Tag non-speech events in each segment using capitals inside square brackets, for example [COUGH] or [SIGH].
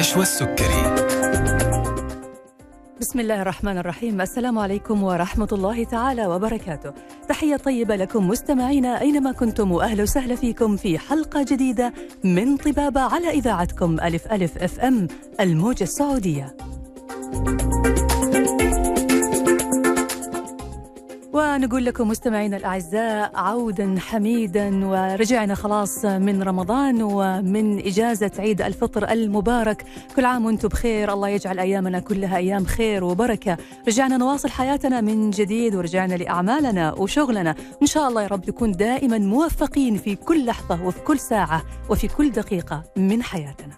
نشوى السكري. بسم الله الرحمن الرحيم. السلام عليكم ورحمة الله تعالى وبركاته. تحية طيبة لكم مستمعينا أينما كنتم وأهلا وسهلا فيكم في حلقة جديدة من طبابة على إذاعتكم ألف ألف أف أم الموجة السعودية. ونقول لكم مستمعينا الأعزاء عودا حميدا ورجعنا خلاص من رمضان ومن إجازة عيد الفطر المبارك. كل عام وأنتم بخير. الله يجعل أيامنا كلها أيام خير وبركة. رجعنا نواصل حياتنا من جديد ورجعنا لأعمالنا وشغلنا. إن شاء الله يا رب نكون دائما موفقين في كل لحظة وفي كل ساعة وفي كل دقيقة من حياتنا.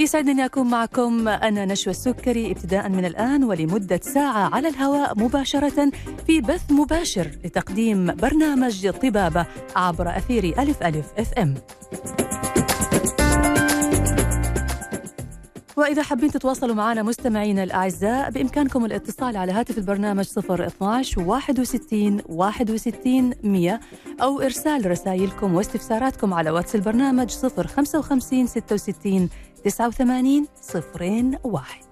يسعدني أن أكون معكم. أنا نشوى السكري ابتداء من الآن ولمدة ساعة على الهواء مباشرة في بث مباشر لتقديم برنامج طبابة عبر أثير ألف ألف FM. وإذا حابين تتواصلوا معنا مستمعينا الأعزاء بإمكانكم الاتصال على هاتف البرنامج 012 61 61 100 أو إرسال رسائلكم واستفساراتكم على واتس البرنامج 055 66 89 صفرين واحد.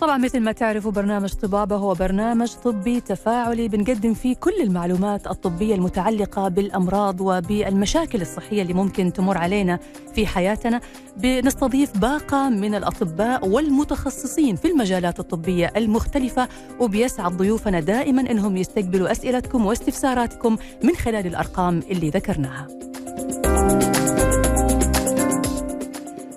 طبعا مثل ما تعرفوا برنامج طبابة هو برنامج طبي تفاعلي بنقدم فيه كل المعلومات الطبية المتعلقة بالأمراض وبالمشاكل الصحية اللي ممكن تمر علينا في حياتنا. بنستضيف باقة من الأطباء والمتخصصين في المجالات الطبية المختلفة وبيسعد ضيوفنا دائما أنهم يستقبلوا أسئلتكم واستفساراتكم من خلال الأرقام اللي ذكرناها.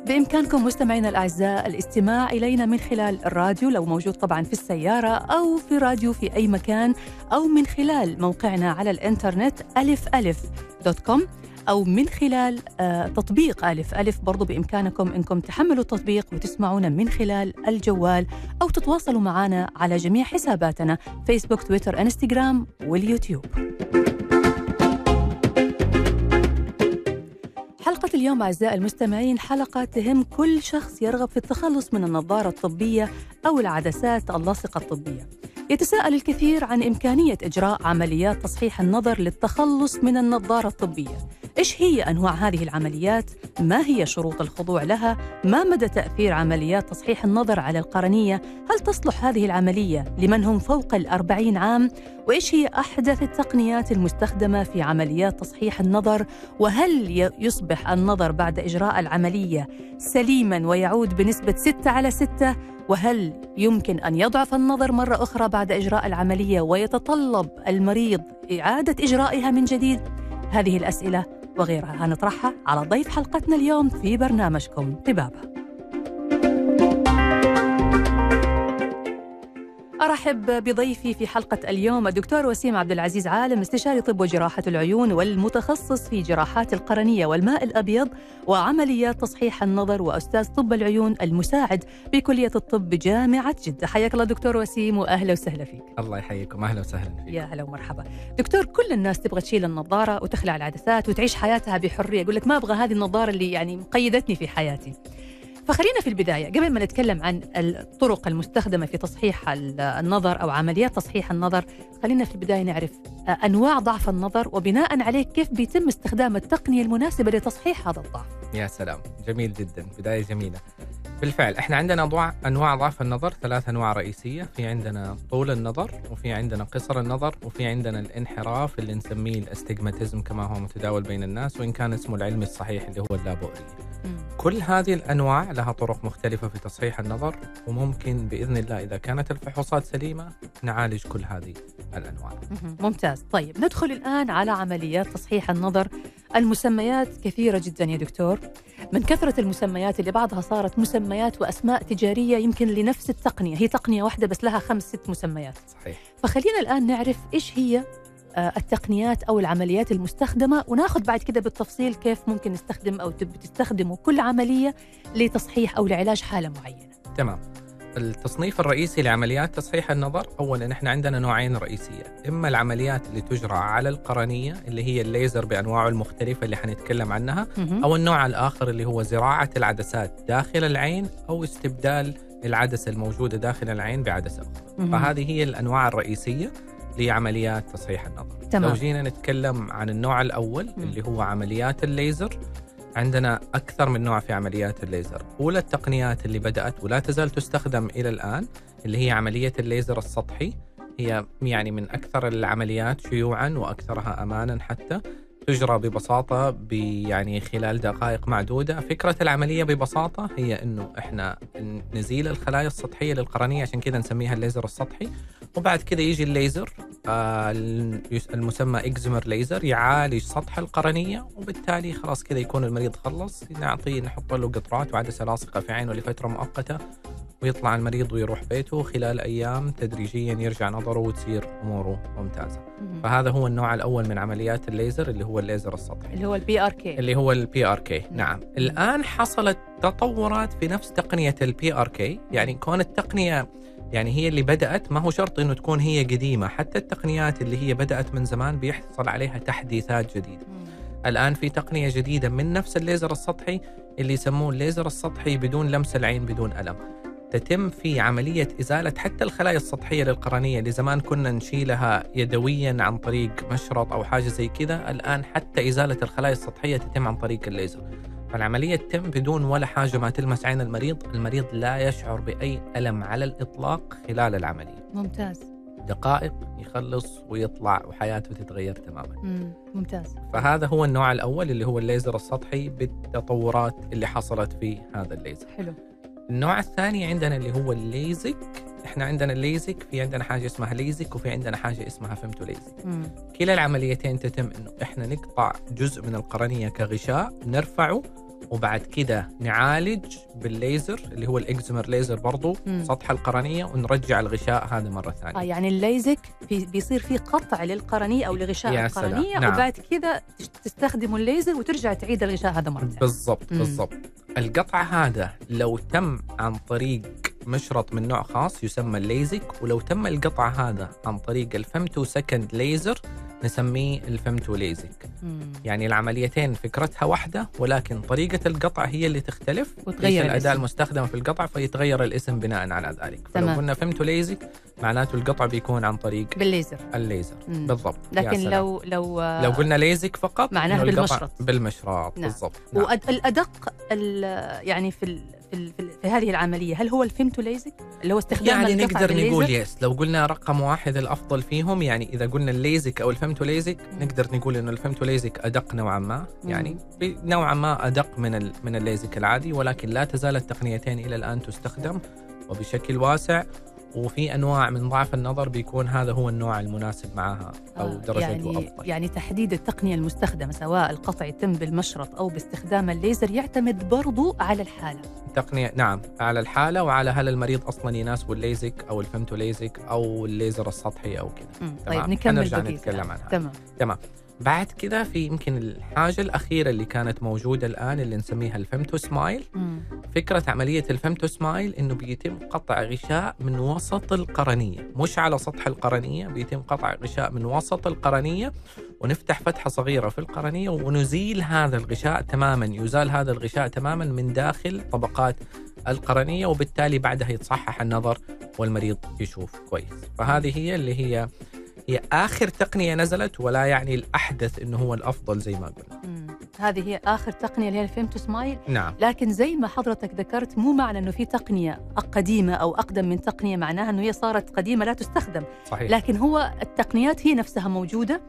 بإمكانكم مستمعينا الأعزاء الاستماع إلينا من خلال الراديو لو موجود طبعا في السيارة أو في راديو في أي مكان أو من خلال موقعنا على الإنترنت ألف ألف dot com أو من خلال آه تطبيق ألف ألف برضو بإمكانكم أنكم تحملوا التطبيق وتسمعونا من خلال الجوال أو تتواصلوا معنا على جميع حساباتنا فيسبوك تويتر انستغرام واليوتيوب. حلقة اليوم أعزائي المستمعين حلقة تهم كل شخص يرغب في التخلص من النظارة الطبية أو العدسات اللاصقة الطبية. يتساءل الكثير عن إمكانية إجراء عمليات تصحيح النظر للتخلص من النظارة الطبية. إيش هي أنواع هذه العمليات؟ ما هي شروط الخضوع لها؟ ما مدى تأثير عمليات تصحيح النظر على القرنية؟ هل تصلح هذه العملية لمن هم فوق الأربعين عام؟ وإيش هي أحدث التقنيات المستخدمة في عمليات تصحيح النظر؟ وهل يصبح النظر بعد إجراء العملية سليما ويعود بنسبة 6 على 6 وهل يمكن أن يضعف النظر مرة أخرى بعد إجراء العملية ويتطلب المريض إعادة إجرائها من جديد؟ هذه الأسئلة وغيرها هنطرحها على ضيف حلقتنا اليوم في برنامجكم طبابة أرحب بضيفي في حلقة اليوم الدكتور وسيم عبد العزيز عالم استشاري طب وجراحة العيون والمتخصص في جراحات القرنية والماء الأبيض وعمليات تصحيح النظر وأستاذ طب العيون المساعد بكلية الطب بجامعة جدة. حياك الله دكتور وسيم وأهلا وسهلا فيك. الله يحييكم أهلا وسهلا فيك. يا هلا ومرحبا. دكتور كل الناس تبغى تشيل النظارة وتخلع العدسات وتعيش حياتها بحرية. يقول لك ما أبغى هذه النظارة اللي يعني مقيدتني في حياتي. فخلينا في البداية. قبل ما نتكلم عن الطرق المستخدمة في تصحيح النظر أو عمليات تصحيح النظر خلينا في البداية نعرف أنواع ضعف النظر وبناء عليه كيف بيتم استخدام التقنية المناسبة لتصحيح هذا الضعف. يا سلام. جميل جدا. بداية جميلة. بالفعل. إحنا عندنا ضوع أنواع ضعف النظر ثلاث أنواع رئيسية. في عندنا طول النظر وفي عندنا قصر النظر وفي عندنا الانحراف اللي نسميه الاستجماتيزم كما هو متداول بين الناس وإن كان اسمه العلمي الصحيح اللي هو اللابوري. كل هذه الأنواع لها طرق مختلفة في تصحيح النظر وممكن بإذن الله إذا كانت الفحوصات سليمة نعالج كل هذه الأنواع. ممتاز. طيب ندخل الآن على عمليات تصحيح النظر. المسميات كثيرة جدا يا دكتور. من كثرة المسميات اللي بعضها صارت مسميات وأسماء تجارية يمكن لنفس التقنية. هي تقنية واحدة بس لها خمس ست مسميات. صحيح. فخلينا الآن نعرف إيش هي التقنيات أو العمليات المستخدمة وناخذ بعد كده بالتفصيل كيف ممكن نستخدم أو تستخدموا كل عملية لتصحيح أو لعلاج حالة معينة. تمام. التصنيف الرئيسي لعمليات تصحيح النظر اولا إحنا عندنا نوعين رئيسية. إما العمليات اللي تجرى على القرنية اللي هي الليزر بأنواعه المختلفة اللي حنتكلم عنها أو النوع الآخر اللي هو زراعة العدسات داخل العين أو استبدال العدسة الموجودة داخل العين بعدسة أخرى. فهذه هي الأنواع الرئيسية لعمليات تصحيح النظر. تمام. لو جينا نتكلم عن النوع الأول مم. اللي هو عمليات الليزر عندنا أكثر من نوع في عمليات الليزر. أولى التقنيات اللي بدأت ولا تزال تستخدم إلى الآن اللي هي عملية الليزر السطحي. هي يعني من أكثر العمليات شيوعا وأكثرها أمانا حتى. تجرى ببساطة ب- يعني خلال دقائق معدودة. فكرة العملية ببساطة هي أنه إحنا نزيل الخلايا السطحية للقرنية عشان كذا نسميها الليزر السطحي. وبعد كذا يجي الليزر آه، المسمى excimer ليزر يعالج سطح القرنية. وبالتالي خلاص كذا يكون المريض خلص. نعطيه نحط له قطرات وعدسة لاصقة في عينه لفترة مؤقتة. ويطلع المريض ويروح بيته خلال أيام تدريجيا يرجع نظره وتصير أموره ممتازة. مم. فهذا هو النوع الأول من عمليات الليزر اللي هو الليزر السطحي. اللي هو ال PRK اللي هو ال PRK نعم. الآن حصلت تطورات في نفس تقنية ال PRK يعني كون التقنية يعني هي اللي بدأت ما هو شرط إنه تكون هي قديمة. حتى التقنيات اللي هي بدأت من زمان بيحصل عليها تحديثات جديدة. الآن في تقنية جديدة من نفس الليزر السطحي اللي يسموه الليزر السطحي بدون لمس العين بدون ألم. تتم في عملية إزالة حتى الخلايا السطحية للقرنية اللي زمان كنا نشيلها يدويا عن طريق مشرط أو حاجة زي كذا الآن حتى إزالة الخلايا السطحية تتم عن طريق الليزر. فالعملية تتم بدون ولا حاجة ما تلمس عين المريض المريض لا يشعر بأي ألم على الإطلاق خلال العملية. ممتاز. دقائق يخلص ويطلع وحياته تتغير تماما. مم. ممتاز. فهذا هو النوع الأول اللي هو الليزر السطحي بالتطورات اللي حصلت في هذا الليزر. حلو. النوع الثاني عندنا اللي هو الليزك إحنا عندنا الليزك في عندنا حاجة اسمها ليزك وفي عندنا حاجة اسمها femto LASIK مم. كلا العمليتين تتم إنه إحنا نقطع جزء من القرنية كغشاء نرفعه وبعد كده نعالج بالليزر اللي هو ال excimer ليزر برضو مم. سطح القرنية ونرجع الغشاء هذا مرة ثانية يعني الليزك في بيصير فيه قطع للقرنية أو لغشاء يا سلام. القرنية نعم. وبعد كذا تستخدموا الليزر وترجع تعيد الغشاء هذا مرة ثانية بالضبط. بالضبط القطع هذا لو تم عن طريق مشرط من نوع خاص يسمى الليزك ولو تم القطع هذا عن طريق ال femtosecond ليزر نسميه ال femto LASIK مم. يعني العمليتين فكرتها واحدة ولكن طريقة القطع هي اللي تختلف وتغير الأداة. المستخدمة في القطع فيتغير الاسم بناء على ذلك فلو. قلنا femto LASIK معناته القطع بيكون عن طريق بالليزر الليزر مم. بالضبط لكن. لو لو لو قلنا ليزك فقط معناها القطع بالمشرط. بالمشرط نعم. بالضبط نعم. والأدق ال- يعني في في, في, هذه العملية هل هو ال femto LASIK اللي هو استخدام يعني نقدر؟ نقول yes لو قلنا رقم واحد الأفضل فيهم يعني إذا قلنا الليزك أو ال femto LASIK مم. نقدر نقول إنه ال femto LASIK أدق نوعا ما. يعني نوعا ما أدق من من الليزك العادي ولكن لا تزال التقنيتين إلى الآن تستخدم وبشكل واسع وفي أنواع من ضعف النظر بيكون هذا هو النوع المناسب معها أو آه، درجته يعني افضل يعني تحديد التقنية المستخدمة سواء القطع يتم بالمشرط أو باستخدام الليزر يعتمد برضو على الحالة تقنية نعم على الحالة وعلى هل المريض أصلا يناسبه الليزك أو الفمتو ليزك أو الليزر السطحي أو كذا. تمام. طيب نكمل بقية نتكلم. عنها. تمام بعد كذا في يمكن الحاجة الأخيرة اللي كانت موجودة الآن اللي نسميها الفمتو سمايل. مم. فكرة عملية الفمتو سمايل إنه بيتم قطع غشاء من وسط القرنية. مش على سطح القرنية بيتم قطع غشاء من وسط القرنية. ونفتح فتحة صغيرة في القرنية ونزيل هذا الغشاء تماما. يزال هذا الغشاء تماما من داخل طبقات القرنية وبالتالي بعدها يتصحح النظر والمريض يشوف كويس. فهذه هي اللي هي هي آخر تقنية نزلت ولا يعني الأحدث إنه هو الأفضل زي ما قلنا. هذه هي آخر تقنية اللي هي ال femto smile. نعم. لكن زي ما حضرتك ذكرت مو معنى إنه في تقنية قديمة أو أقدم من تقنية معناها إنه هي صارت قديمة لا تستخدم. صحيح. لكن هو التقنيات هي نفسها موجودة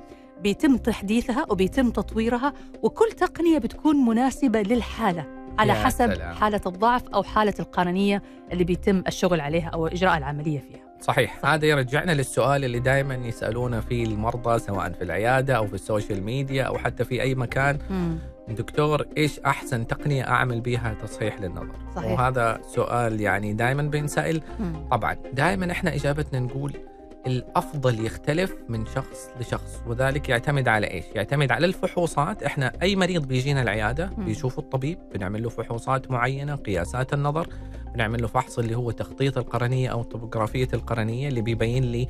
بيتم تحديثها وبيتم تطويرها وكل تقنية بتكون مناسبة للحالة على حسب سلام. حالة الضعف أو حالة القرنيه اللي بيتم الشغل عليها أو إجراء العملية فيها. صحيح. هذا يرجعنا للسؤال اللي دائما يسألونه فيه المرضى سواء في العيادة أو في ال social media أو حتى في أي مكان. دكتور إيش أحسن تقنية أعمل بها تصحيح للنظر؟ صحيح. وهذا سؤال يعني دائما بنسال مم. طبعا دائما إحنا إجابتنا نقول الأفضل يختلف من شخص لشخص وذلك يعتمد على إيش؟ يعتمد على الفحوصات، إحنا أي مريض بيجينا العيادة. بيشوف الطبيب بنعمل له فحوصات معينة، قياسات النظر، بنعمل له فحص اللي هو تخطيط القرنية أو طبوغرافية القرنية اللي بيبين لي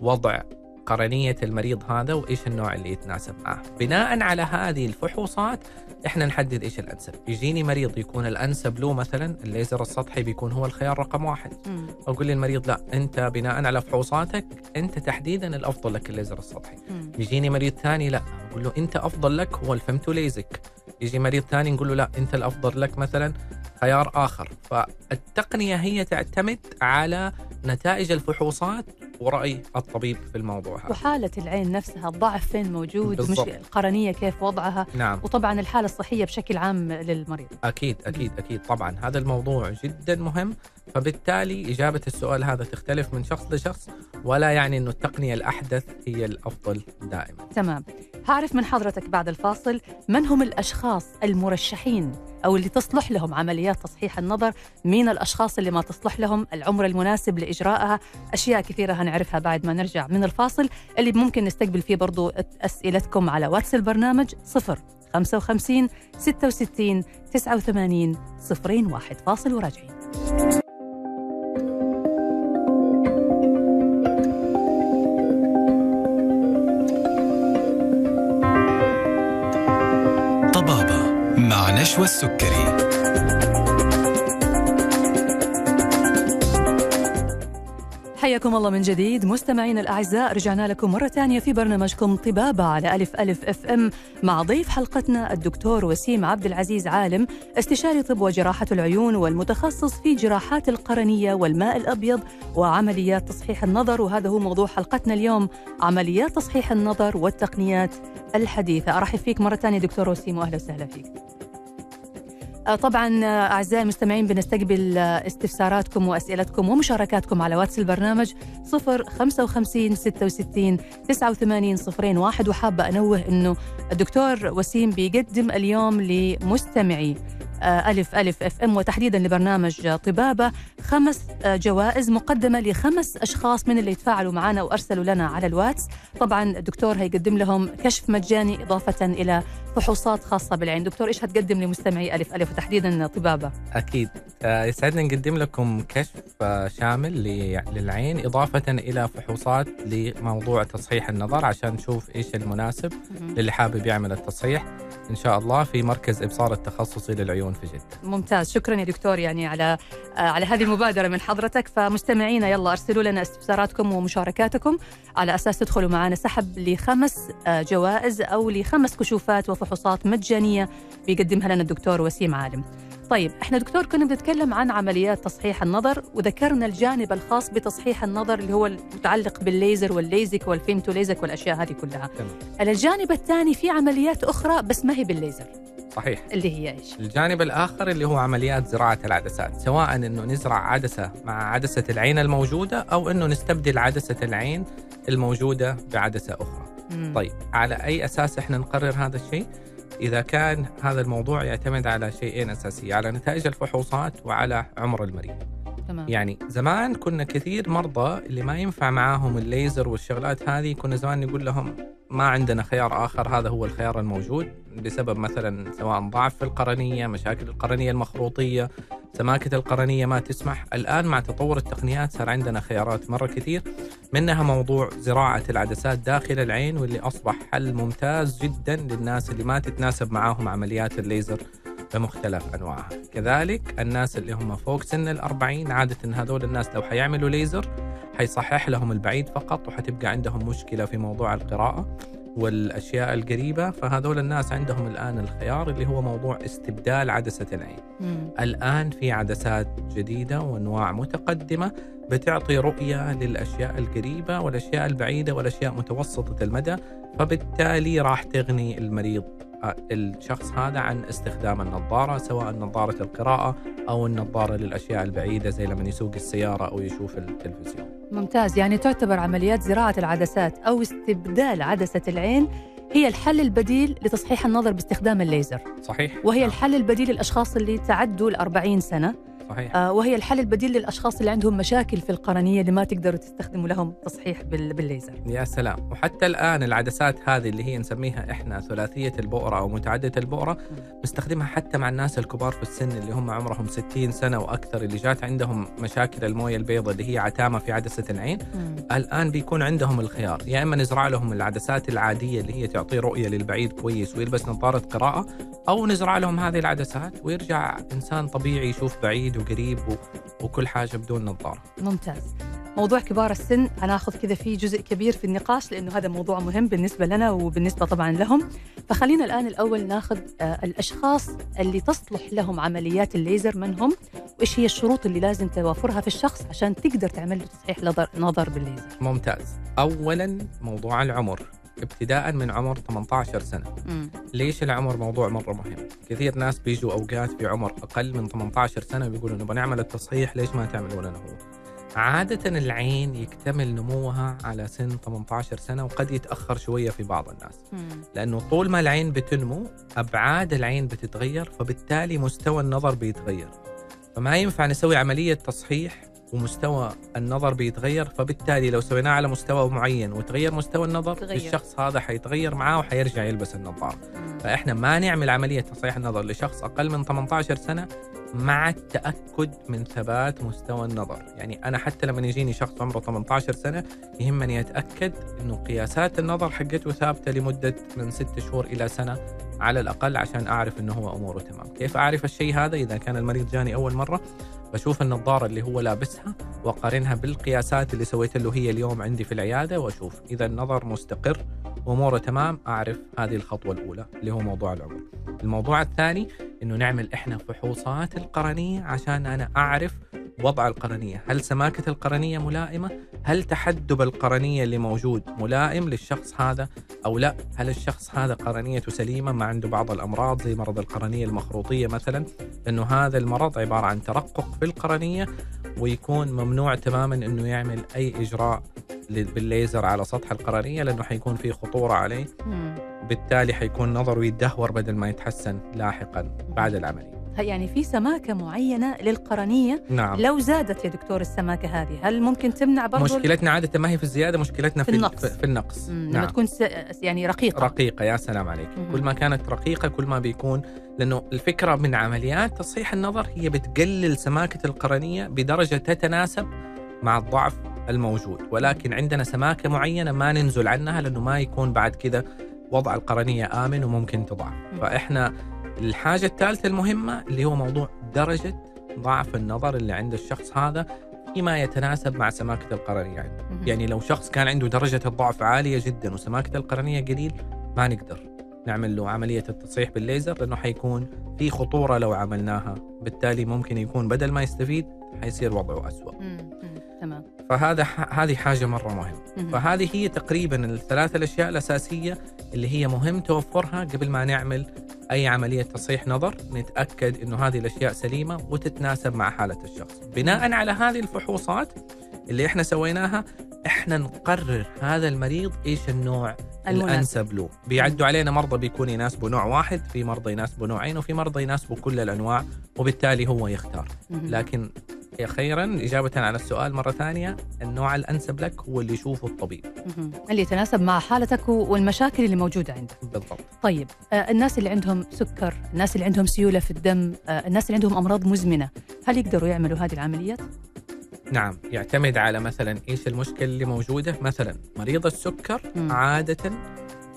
وضع قرنية المريض هذا وإيش النوع اللي يتناسب معه. بناء على هذه الفحوصات إحنا نحدد إيش الأنسب. يجيني مريض يكون الأنسب له مثلا الليزر السطحي بيكون هو الخيار رقم واحد. مم. أقول للمريض لا أنت بناء على فحوصاتك أنت تحديدا الأفضل لك الليزر السطحي. مم. يجيني مريض ثاني لا أقول له أنت أفضل لك هو الفمتو ليزك. يجي مريض ثاني نقول له لا أنت الأفضل لك مثلا خيار آخر. فالتقنية هي تعتمد على نتائج الفحوصات ورأي الطبيب في الموضوع هذا. وحالة العين نفسها الضعف فين موجود بالضبط. مش القرنية كيف وضعها؟ نعم. وطبعا الحالة الصحية بشكل عام للمريض. أكيد أكيد أكيد. طبعا هذا الموضوع جدا مهم. فبالتالي إجابة السؤال هذا تختلف من شخص لشخص ولا يعني إنه التقنية الأحدث هي الأفضل دائما. تمام. هعرف من حضرتك بعد الفاصل من هم الأشخاص المرشحين أو اللي تصلح لهم عمليات تصحيح النظر مين الأشخاص اللي ما تصلح لهم العمر المناسب لإجراءها. أشياء كثيرة هنعرفها بعد ما نرجع من الفاصل. اللي ممكن نستقبل فيه برضو أسئلتكم على واتس البرنامج صفر 55 66 89 صفرين واحد. فاصل وراجعين. مع نشوى السكري. حياكم الله من جديد. مستمعينا الأعزاء رجعنا لكم مرة ثانية في برنامجكم طبابة على ألف ألف أف أم مع ضيف حلقتنا الدكتور وسيم عبد العزيز عالم استشاري طب وجراحة العيون والمتخصص في جراحات القرنية والماء الأبيض وعمليات تصحيح النظر. وهذا هو موضوع حلقتنا اليوم عمليات تصحيح النظر والتقنيات الحديثة. أرحب فيك مرة ثانية دكتور وسيم وأهلا وسهلا فيك. طبعا آه، أعزائي المستمعين بنستقبل آه، استفساراتكم وأسئلتكم ومشاركاتكم على واتس البرنامج 0 55 66 89 صفرين واحد وحابه انوه انه الدكتور وسيم بيقدم اليوم لمستمعي آه، ألف ألف إف إم. وتحديدا لبرنامج آه، طبابة. خمس آه، جوائز مقدمة لخمس أشخاص من اللي تفاعلوا معنا وأرسلوا لنا على الواتس. طبعا الدكتور هيقدم لهم كشف مجاني إضافة إلى فحوصات خاصة بالعين. دكتور إيش هتقدم لمستمعي ألف ألف وتحديدا طبابة؟ أكيد. آه، يسعدنا نقدم لكم كشف آه، شامل للعين إضافة إلى فحوصات لموضوع تصحيح النظر عشان نشوف إيش المناسب للي حابب يعمل التصحيح. إن شاء الله في مركز إبصار التخصصي للعيون. في جدة. ممتاز. شكرا يا دكتور يعني على آه، على هذه المبادرة من حضرتك. فمستمعينا يلا أرسلوا لنا استفساراتكم ومشاركاتكم على أساس تدخلوا معنا سحب لخمس آه، جوائز أو لخمس كشوفات وفحوصات مجانية بيقدمها لنا الدكتور وسيم عالم. طيب إحنا دكتور كنا بنتكلم عن عمليات تصحيح النظر وذكرنا الجانب الخاص بتصحيح النظر اللي هو المتعلق بالليزر والليزك والفيمتو ليزك والأشياء هذه كلها. تمام. الجانب الثاني في عمليات أخرى بس ما هي بالليزر. صحيح اللي هي إيش؟ الجانب الآخر اللي هو عمليات زراعة العدسات سواء إنه نزرع عدسة مع عدسة العين الموجودة أو إنه نستبدل عدسة العين الموجودة بعدسة أخرى مم. طيب على أي أساس إحنا نقرر هذا الشيء إذا كان هذا الموضوع يعتمد على شيئين اساسيه على نتائج الفحوصات وعلى عمر المريض تمام. يعني زمان كنا كثير مرضى اللي ما ينفع معاهم الليزر والشغلات هذه كنا زمان نقول لهم ما عندنا خيار آخر هذا هو الخيار الموجود بسبب مثلا سواء ضعف في القرنية، مشاكل القرنية المخروطية، سماكة القرنية ما تسمح، الآن مع تطور التقنيات صار عندنا خيارات مرة كثير منها موضوع زراعة العدسات داخل العين واللي أصبح حل ممتاز جدا للناس اللي ما تتناسب معاهم عمليات الليزر. بمختلف أنواعها، كذلك الناس اللي هم فوق سن الأربعين عادة هذول الناس لو حيعملوا ليزر حيصحح لهم البعيد فقط وحتبقى عندهم مشكلة في موضوع القراءة والأشياء القريبة فهذول الناس عندهم الآن الخيار اللي هو موضوع استبدال عدسة العين. مم. الآن في عدسات جديدة وأنواع متقدمة بتعطي رؤية للأشياء القريبة والأشياء البعيدة والأشياء متوسطة المدى فبالتالي راح تغني المريض الشخص هذا عن استخدام النظارة سواء نظارة القراءة أو النظارة للأشياء البعيدة زي لما يسوق السيارة أو يشوف التلفزيون. ممتاز يعني تعتبر عمليات زراعة العدسات أو استبدال عدسة العين هي الحل البديل لتصحيح النظر باستخدام الليزر صحيح؟ وهي نعم. الحل البديل للأشخاص اللي تعدوا ال 40 سنة صحيح. آه، وهي الحل البديل للأشخاص اللي عندهم مشاكل في القرنية اللي ما تقدروا تستخدموا لهم تصحيح بال- بالليزر. يا سلام. وحتى الآن العدسات هذه اللي هي نسميها إحنا ثلاثية البؤرة أو متعددة البؤرة نستخدمها حتى مع الناس الكبار في السن اللي هم عمرهم 60 سنة وأكثر اللي جات عندهم مشاكل الموية البيضاء اللي هي عتامة في عدسة العين. الآن بيكون عندهم الخيار. يا إما نزرع لهم العدسات العادية اللي هي تعطي رؤية للبعيد كويس ويلبس نظارة قراءة أو نزرع لهم هذه العدسات ويرجع إنسان طبيعي يشوف بعيد وقريب. وكل حاجة بدون نظارة. ممتاز. موضوع كبار السن هناخذ كذا فيه جزء كبير في النقاش لأنه هذا موضوع مهم بالنسبة لنا وبالنسبة طبعا لهم. فخلينا الآن الأول ناخذ آه، الأشخاص اللي تصلح لهم عمليات الليزر من هم وإيش هي الشروط اللي لازم توافرها في الشخص عشان تقدر تعمل له تصحيح نظر بالليزر. ممتاز. اولا موضوع العمر. ابتداء من عمر 18 سنة. مم. ليش العمر موضوع مرة مهم؟ كثير ناس بيجوا أوقات في عمر أقل من 18 سنة بيقولوا نبغى نعمل التصحيح ليش ما تعملوا لنا هو عادة العين يكتمل نموها على سن 18 سنة وقد يتأخر شوية في بعض الناس. مم. لأنه طول ما العين بتنمو أبعاد العين بتتغير فبالتالي مستوى النظر بيتغير. فما ينفع نسوي عملية تصحيح ومستوى النظر بيتغير فبالتالي لو سويناه على مستوى معين وتغير مستوى النظر تغير. الشخص هذا حيتغير معاه وحيرجع يلبس النظارة فإحنا ما نعمل عملية تصحيح النظر لشخص أقل من 18 سنة مع التأكد من ثبات مستوى النظر، يعني أنا حتى لما يجيني شخص عمره 18 سنة يهمني أتأكد إنه قياسات النظر حقته ثابتة لمدة من 6 شهور إلى سنة على الأقل عشان أعرف إنه هو أموره تمام، كيف أعرف الشيء هذا إذا كان المريض جاني أول مرة؟ بشوف النظاره اللي هو لابسها واقارنها بالقياسات اللي سويت له هي اليوم عندي في العيادة وأشوف إذا النظر مستقر واموره تمام أعرف هذه الخطوة الأولى اللي هو موضوع العمر. الموضوع الثاني إنه نعمل إحنا فحوصات القرنية عشان أنا أعرف وضع القرنية، هل سماكة القرنية ملائمة؟ هل تحدب القرنية اللي موجود ملائم للشخص هذا أو لا؟ هل الشخص هذا قرنيته سليمة ما عنده بعض الأمراض زي مرض القرنية المخروطية مثلا؟ إنه هذا المرض عبارة عن ترقق في القرنية ويكون ممنوع تماما إنه يعمل أي إجراء لل- بالليزر على سطح القرنية لأنه حيكون في خطورة عليه. بالتالي حيكون نظره يتدهور بدل ما يتحسن لاحقا بعد العملية. يعني في سماكة معينة للقرنية نعم. لو زادت يا دكتور السماكة هذه هل ممكن تمنع برضو مشكلتنا عادة ما هي في الزيادة مشكلتنا في في, النقص. في, النقص. مم. لما نعم. تكون س... يعني رقيقة. رقيقة يا سلام عليك. مهم. كل ما كانت رقيقة كل ما بيكون لأنه الفكرة من عمليات تصحيح النظر هي بتقلل سماكة القرنية بدرجة تتناسب مع الضعف الموجود. ولكن عندنا سماكة معينة ما ننزل عنها لأنه ما يكون بعد كذا وضع القرنية آمن وممكن تضعف. فإحنا الحاجة الثالثة المهمة اللي هو موضوع درجة ضعف النظر اللي عند الشخص هذا فيما يتناسب مع سماكة القرنية عنده. يعني لو شخص كان عنده درجة الضعف عالية جدا وسماكة القرنية قليل ما نقدر نعمل له عملية التصحيح بالليزر لأنه حيكون في خطورة لو عملناها بالتالي ممكن يكون بدل ما يستفيد حيصير وضعه. مم. تمام فهذا هذه حاجة مرة مهمة مهم. فهذه هي تقريبا الثلاث الأشياء الأساسية اللي هي مهم توفرها قبل ما نعمل أي عملية تصحيح نظر نتأكد أنه هذه الأشياء سليمة وتتناسب مع حالة الشخص بناء على هذه الفحوصات اللي إحنا سويناها إحنا نقرر هذا المريض إيش النوع المناسب. الأنسب له بيعدوا علينا مرضى بيكون يناسبوا نوع واحد في مرضى يناسبوا نوعين وفي مرضى يناسبوا كل الأنواع وبالتالي هو يختار. لكن خيرا؟ إجابة على السؤال مرة ثانية النوع الأنسب لك هو اللي يشوفه الطبيب. اللي يتناسب مع حالتك والمشاكل اللي موجودة عندك. بالضبط. طيب آه، الناس اللي عندهم سكر الناس اللي عندهم سيولة في الدم آه، الناس اللي عندهم أمراض مزمنة هل يقدروا يعملوا هذه العمليات؟ نعم يعتمد على مثلا إيش المشكلة اللي موجودة. مثلا مريض السكر مم. عادة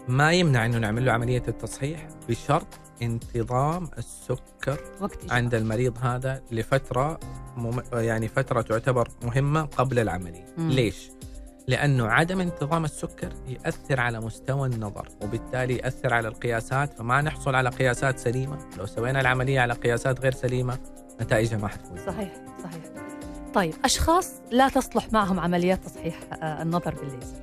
ما يمنع أنه نعمل له عملية التصحيح بشرط انتظام السكر وقت إجراء. عند المريض هذا لفترة مم... يعني فترة تعتبر مهمة قبل العملية. مم. ليش؟ لأنه عدم انتظام السكر يأثر على مستوى النظر وبالتالي يأثر على القياسات. فما نحصل على قياسات سليمة. لو سوينا العملية على قياسات غير سليمة نتائجها ما حتكون. صحيح صحيح. طيب أشخاص لا تصلح معهم عمليات تصحيح آه، النظر بالليزر.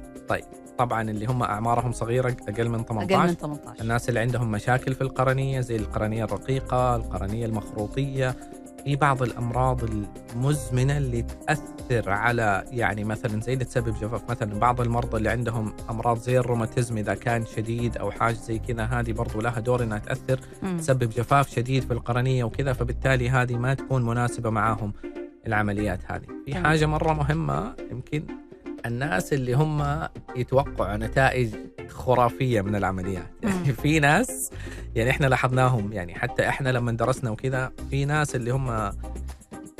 طبعا اللي هم أعمارهم صغيرة أقل من 18 أقل من 18 الناس اللي عندهم مشاكل في القرنية زي القرنية الرقيقة القرنية المخروطية في بعض الأمراض المزمنة اللي تأثر على يعني مثلا زي اللي تسبب جفاف. مثلا بعض المرضى اللي عندهم أمراض زي الروماتيزم إذا كان شديد أو حاجة زي كذا هذه برضو لها دور إنها تأثر مم. تسبب جفاف شديد في القرنية وكذا. فبالتالي هذه ما تكون مناسبة معاهم العمليات هذه. في. حاجة مرة مهمة يمكن الناس اللي هم يتوقعوا نتائج خرافية من العمليات يعني. [LAUGHS] في ناس يعني إحنا لاحظناهم يعني حتى إحنا لما درسنا وكذا في ناس اللي هم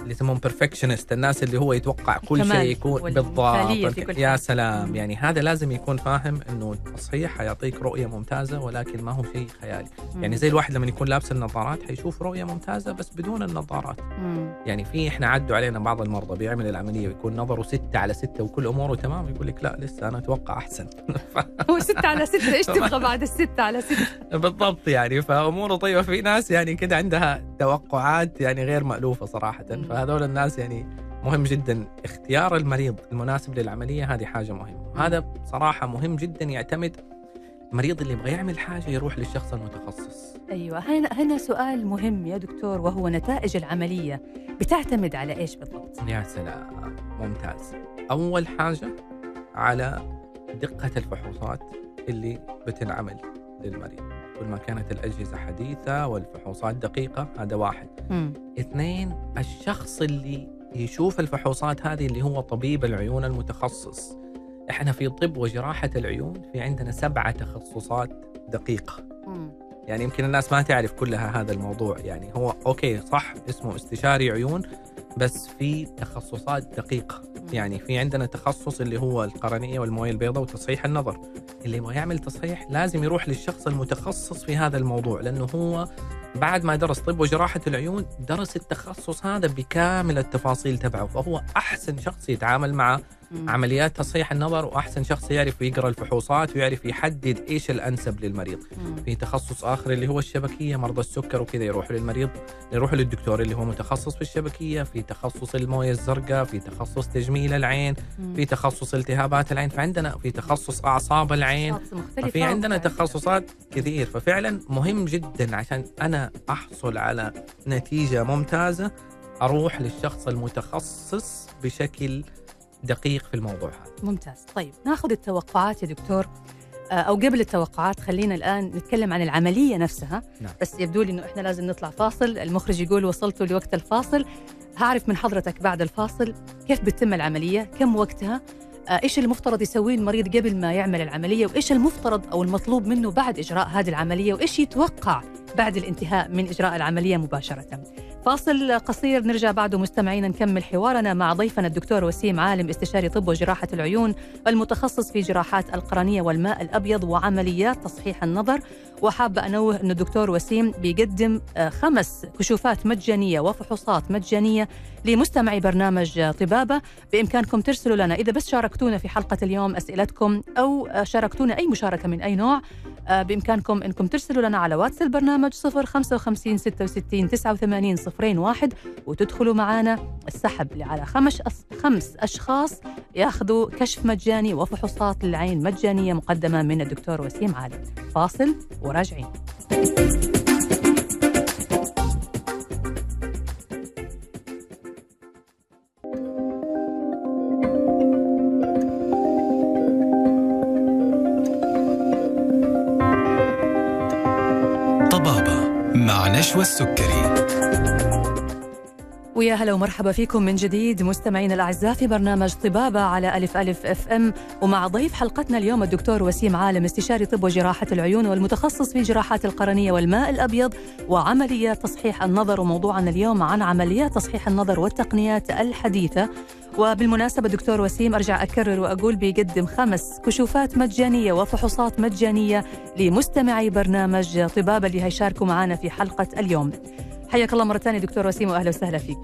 اللي يسمون بيرفكشنست الناس اللي هو يتوقع كل شيء يكون بالضبط يا. سلام. يعني هذا لازم يكون فاهم إنه التصحيح حيعطيك رؤية ممتازة ولكن ما هو شيء خيالي مم. يعني زي الواحد لما يكون لابس النظارات حيشوف رؤية ممتازة بس بدون النظارات مم. يعني في إحنا عدوا علينا بعض المرضى بيعمل العملية ويكون نظره ستة على ستة وكل أموره تمام يقول لك لا لسه أنا أتوقع أحسن [LAUGHS] هو ستة على ستة إيش تبغى [LAUGHS] بعد الستة على ستة بالضبط يعني فأموره طيبة في ناس يعني كده عندها توقعات يعني غير مألوفة صراحة. فهذول الناس يعني مهم جدا. اختيار المريض المناسب للعملية هذه حاجة مهمة. هذا بصراحة مهم جدا يعتمد المريض اللي يبغى يعمل حاجة يروح للشخص المتخصص. أيوه. هنا هنا سؤال مهم يا دكتور وهو نتائج العملية بتعتمد على إيش بالضبط؟ يا سلام. ممتاز. أول حاجة على دقة الفحوصات اللي بتنعمل للمريض. كل ما كانت الأجهزة حديثة والفحوصات دقيقة هذا واحد. مم. اثنين الشخص اللي يشوف الفحوصات هذه اللي هو طبيب العيون المتخصص. إحنا في طب وجراحة العيون في عندنا سبعة تخصصات دقيقة. مم. يعني يمكن الناس ما تعرف كلها هذا الموضوع. يعني هو أوكي صح اسمه استشاري عيون. بس في تخصصات دقيقة يعني في عندنا تخصص اللي هو القرنية والموية البيضاء وتصحيح النظر اللي يبغى يعمل تصحيح لازم يروح للشخص المتخصص في هذا الموضوع لأنه هو بعد ما درس طب وجراحة العيون درس التخصص هذا بكامل التفاصيل تبعه فهو أحسن شخص يتعامل مع. عمليات تصحيح النظر وأحسن شخص يعرف يقرأ الفحوصات ويعرف يحدد إيش الأنسب للمريض مم. في تخصص آخر اللي هو الشبكية مرضى السكر وكذا يروحوا للمريض يروحوا للدكتور اللي هو متخصص في الشبكية في تخصص الموية الزرقاء في تخصص تجميل العين مم. في تخصص التهابات العين فعندنا في تخصص أعصاب العين ففي عندنا ومختلفة. تخصصات كثير. ففعلا مهم جدا عشان أنا أحصل على نتيجة ممتازة أروح للشخص المتخصص بشكل دقيق في الموضوع هذا. ممتاز. طيب ناخذ التوقعات يا دكتور. آه، أو قبل التوقعات خلينا الآن نتكلم عن العملية نفسها. نعم. بس يبدو لي إنه إحنا لازم نطلع فاصل. المخرج يقول وصلتوا لوقت الفاصل. هعرف من حضرتك بعد الفاصل كيف بتتم العملية؟ كم وقتها؟ آه، إيش المفترض يسويه المريض قبل ما يعمل العملية؟ وإيش المفترض أو المطلوب منه بعد إجراء هذه العملية؟ وإيش يتوقع بعد الانتهاء من إجراء العملية مباشرة؟ فاصل قصير نرجع بعده مستمعينا نكمل حوارنا مع ضيفنا الدكتور وسيم عالم استشاري طب وجراحة العيون المتخصص في جراحات القرنية والماء الأبيض وعمليات تصحيح النظر. وحابه أنوه انه الدكتور وسيم بيقدم آه، خمس كشوفات مجانية وفحوصات مجانية لمستمعي برنامج آه، طبابة. بإمكانكم ترسلوا لنا إذا بس شاركتونا في حلقة اليوم أسئلتكم أو آه، شاركتونا أي مشاركة من أي نوع آه، بإمكانكم إنكم ترسلوا لنا على واتس البرنامج 055 66 89 01 وتدخلوا معنا السحب على خمس خمس أشخاص ياخذوا كشف مجاني وفحوصات للعين مجانية مقدمة من الدكتور وسيم عالم فاصل وراجعين. نشوى السكري. ويا هلا ومرحبا فيكم من جديد مستمعينا الأعزاء في برنامج طبابة على ألف ألف FM. ومع ضيف حلقتنا اليوم الدكتور وسيم عالم استشاري طب وجراحة العيون والمتخصص في جراحات القرنية والماء الأبيض وعمليات تصحيح النظر وموضوعنا اليوم عن عمليات تصحيح النظر والتقنيات الحديثة. وبالمناسبة دكتور وسيم أرجع أكرر وأقول بيقدم خمس كشوفات مجانية وفحوصات مجانية لمستمعي برنامج طبابة اللي هيشاركوا معنا في حلقة اليوم. حياك الله مرة ثانية دكتور وسيم وأهلا وسهلا فيك.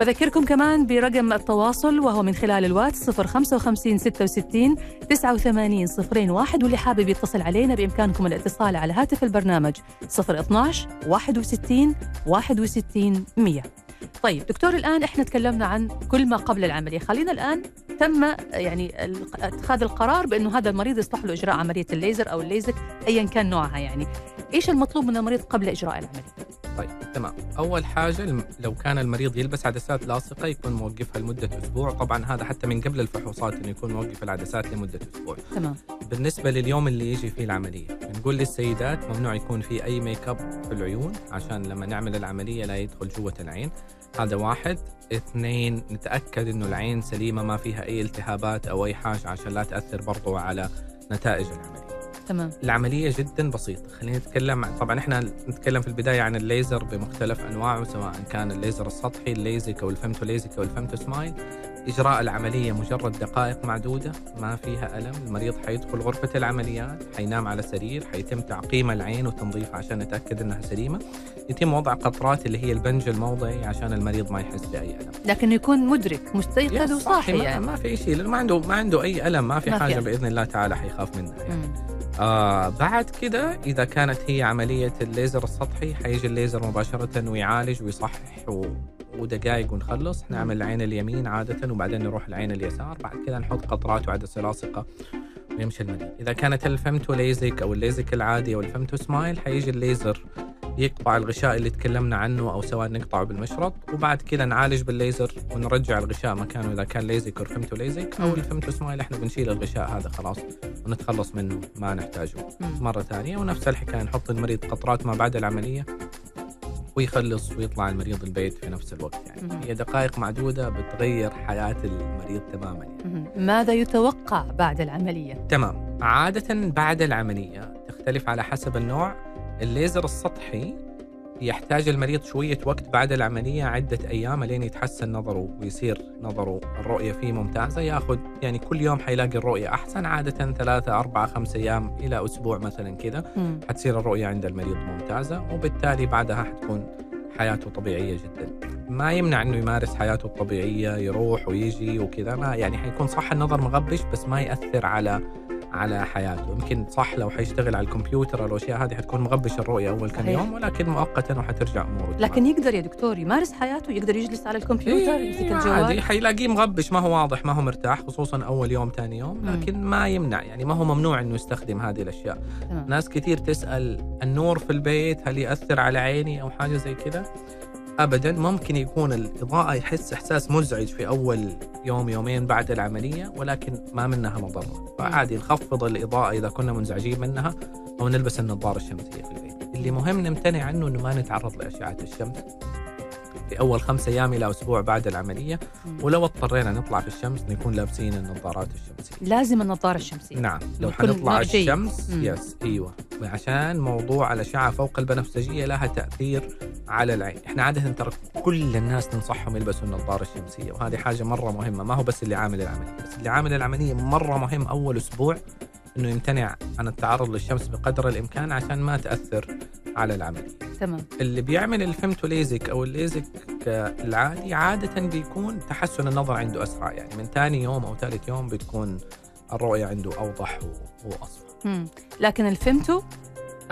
بذكركم كمان برقم التواصل وهو من خلال الواتس 055 66 89 01 واللي حابب يتصل علينا بإمكانكم الاتصال على هاتف البرنامج 012 61 61 100 طيب دكتور الآن إحنا تكلمنا عن كل ما قبل العملية خلينا الآن تم يعني اتخاذ القرار بأنه هذا المريض يصلح له إجراء عملية الليزر أو الليزك أيا كان نوعها يعني إيش المطلوب من المريض قبل إجراء العملية؟ طيب تمام. أول حاجة الم- لو كان المريض يلبس عدسات لاصقة يكون موقفها لمدة أسبوع. طبعا هذا حتى من قبل الفحوصات إنه يكون موقف العدسات لمدة أسبوع. تمام. بالنسبة لليوم اللي يجي فيه العملية نقول للسيدات ممنوع يكون في أي ميك اب في العيون عشان لما نعمل العملية لا يدخل جوة العين. هذا واحد. اثنين نتأكد إنه العين سليمة ما فيها أي التهابات أو أي حاجة عشان لا تأثر برضو على نتائج العملية. تمام. العملية جدا بسيطة. خلينا نتكلم عن طبعا إحنا نتكلم في البداية عن الليزر بمختلف أنواعه سواء كان الليزر السطحي الليزك أو الفمتو ليزك أو الفمتو سمايل. إجراء العملية مجرد دقائق معدودة ما فيها ألم. المريض حيدخل غرفة العمليات حينام على سرير حيتم تعقيم العين وتنظيفها عشان نتأكد أنها سليمة. يتم وضع قطرات اللي هي البنج الموضعي عشان المريض ما يحس بأي ألم. لكن يكون مدرك مستيقظ وصاحي ما, يعني. ما في أي شيء ما عنده ما عنده أي ألم ما في ما في حاجة ألم. بإذن الله تعالى حيخاف منها يعني. آه بعد كده إذا كانت هي عملية الليزر السطحي حيجي الليزر مباشرة ويعالج ويصحح و... ودقائق ونخلص. نعمل العين اليمين عادة وبعدين نروح العين اليسار. بعد كده نحط قطرات وعدسة لاصقة ويمشي المريض إذا كانت ال femto LASIK أو الليزك العادي أو ال femto smile حيجي الليزر يقطع الغشاء اللي تكلمنا عنه أو سواء نقطعه بالمشرط وبعد كده نعالج بالليزر ونرجع الغشاء مكانه إذا كان ليزك أو فمتو ليزك أو. الفمتو سمايل إحنا بنشيل الغشاء هذا خلاص ونتخلص منه ما نحتاجه مم. مرة ثانية ونفس الحكاية نحط المريض قطرات ما بعد العملية ويخلص ويطلع المريض البيت في نفس الوقت يعني. هي دقائق معدودة بتغير حياة المريض تماما يعني. ماذا يتوقع بعد العملية؟ تمام عادة بعد العملية تختلف على حسب النوع الليزر السطحي يحتاج المريض شوية وقت بعد العملية عدة أيام لين يتحسن نظره ويصير نظره. الرؤية فيه ممتازة ياخذ يعني كل يوم حيلاقي الرؤية أحسن عادة ثلاثة أربعة خمسة أيام إلى أسبوع مثلا كذا. حتصير الرؤية عند المريض ممتازة وبالتالي بعدها حتكون حياته طبيعية جدا. ما يمنع إنه يمارس حياته الطبيعية يروح ويجي وكذا ما يعني حيكون صح النظر مغبش بس ما يأثر على على حياته يمكن صح لو حيشتغل على الكمبيوتر أو الأشياء هذه حتكون مغبش الرؤية أول كم. يوم ولكن مؤقتا وحترجع أموره تمام. لكن يقدر يا دكتور يمارس حياته يقدر يجلس على الكمبيوتر يمسك إيه عادي الجوال حيلاقيه مغبش ما هو واضح ما هو مرتاح خصوصا أول يوم ثاني يوم مم. لكن ما يمنع يعني ما هو ممنوع إنه يستخدم هذه الأشياء تمام. ناس كثير تسأل النور في البيت هل يأثر على عيني أو حاجة زي كذا أبدا. ممكن يكون الإضاءة يحس إحساس مزعج في أول يوم يومين بعد العملية ولكن ما منها مضرة فعادي نخفض الإضاءة إذا كنا منزعجين منها أو نلبس النظارة الشمسية في البيت. اللي مهم نمتنع عنه أنه ما نتعرض لأشعة الشمس. في أول خمسة أيام إلى أسبوع بعد العملية مم. ولو اضطرينا نطلع في الشمس نكون لابسين النظارات الشمسية لازم النظارة الشمسية نعم لو حنطلع. الشمس مم. يس أيوه عشان موضوع الأشعة فوق البنفسجية لها تأثير على العين إحنا عادة ترى كل الناس ننصحهم يلبسوا النظارة الشمسية وهذه حاجة مرة مهمة ما هو بس اللي عامل العملية بس اللي عامل العملية مرة مهم أول أسبوع إنه يمتنع عن التعرض للشمس بقدر الإمكان عشان ما تأثر على العملية تمام. اللي بيعمل الفيمتو ليزك أو الليزك العادي عادة بيكون تحسن النظر عنده أسرع يعني من ثاني يوم أو ثالث يوم بتكون الرؤية عنده أوضح و- واصفى مم. لكن ال femto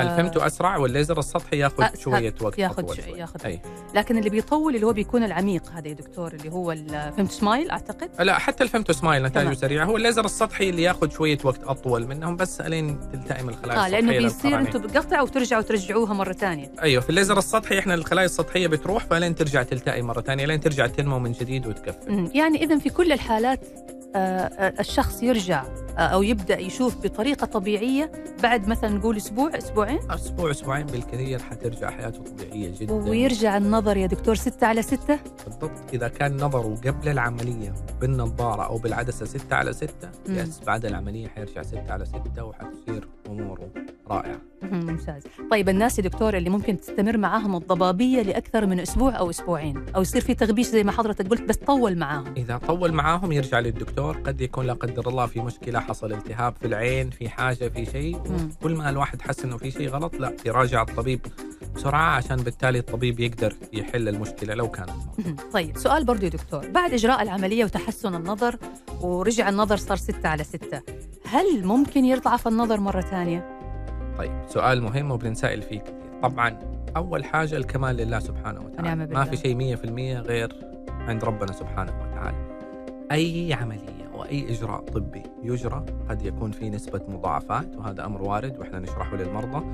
ال femto أسرع والليزر السطحي ياخذ. شوية وقت ياخذ أطول شوي- شوي. ياخذ أي لكن اللي بيطول اللي هو بيكون العميق هذا يا دكتور اللي هو ال femto smile أعتقد لا حتى ال femto smile نتائجه. سريعة هو الليزر السطحي اللي ياخذ شوية وقت أطول منهم بس ألين تلتئم الخلايا لأنه السطحية بيصير للقرنية. أنتم بقطعوا وترجعوا ترجعوها مرة ثانية أيوه في الليزر السطحي إحنا الخلايا السطحية بتروح فلين ترجع تلتئم مرة ثانية لين ترجع تنمو من جديد وتقفل مم. يعني اذا في كل الحالات آه، آه، الشخص يرجع آه، أو يبدأ يشوف بطريقة طبيعية بعد مثلا نقول أسبوع أسبوعين؟ أسبوع أسبوعين بالكثير حترجع حياته طبيعية جدا. ويرجع النظر يا دكتور ستة على ستة؟ بالضبط. إذا كان نظره قبل العملية بالنظارة أو بالعدسة 6 على 6 مم. يس بعد العملية حيرجع 6 على 6 وحتصير أموره رائعة. ممتاز. طيب الناس يا دكتور اللي ممكن تستمر معاهم الضبابية لأكثر من أسبوع أو أسبوعين أو يصير في تغبيش زي ما حضرتك قلت بس طول معاهم. إذا طول معاهم يرجع للدكتور قد يكون لا قدر الله في مشكلة حصل التهاب في العين في حاجة في شيء. كل ما الواحد حس إنه في شيء غلط لا يراجع الطبيب بسرعة عشان بالتالي الطبيب يقدر يحل المشكلة لو كانت. طيب سؤال برضو يا دكتور. بعد إجراء العملية وتحسن النظر ورجع النظر صار ستة على ستة هل ممكن يضعف النظر مرة ثانية؟ طيب سؤال مهم وبنسائل فيه كثير. طبعا أول حاجة الكمال لله سبحانه وتعالى. بالله. ما في شيء 100% غير عند ربنا سبحانه وتعالى. أي عملية وأي إجراء طبي يجرى قد يكون في نسبة مضاعفات وهذا أمر وارد وإحنا نشرحه للمرضى.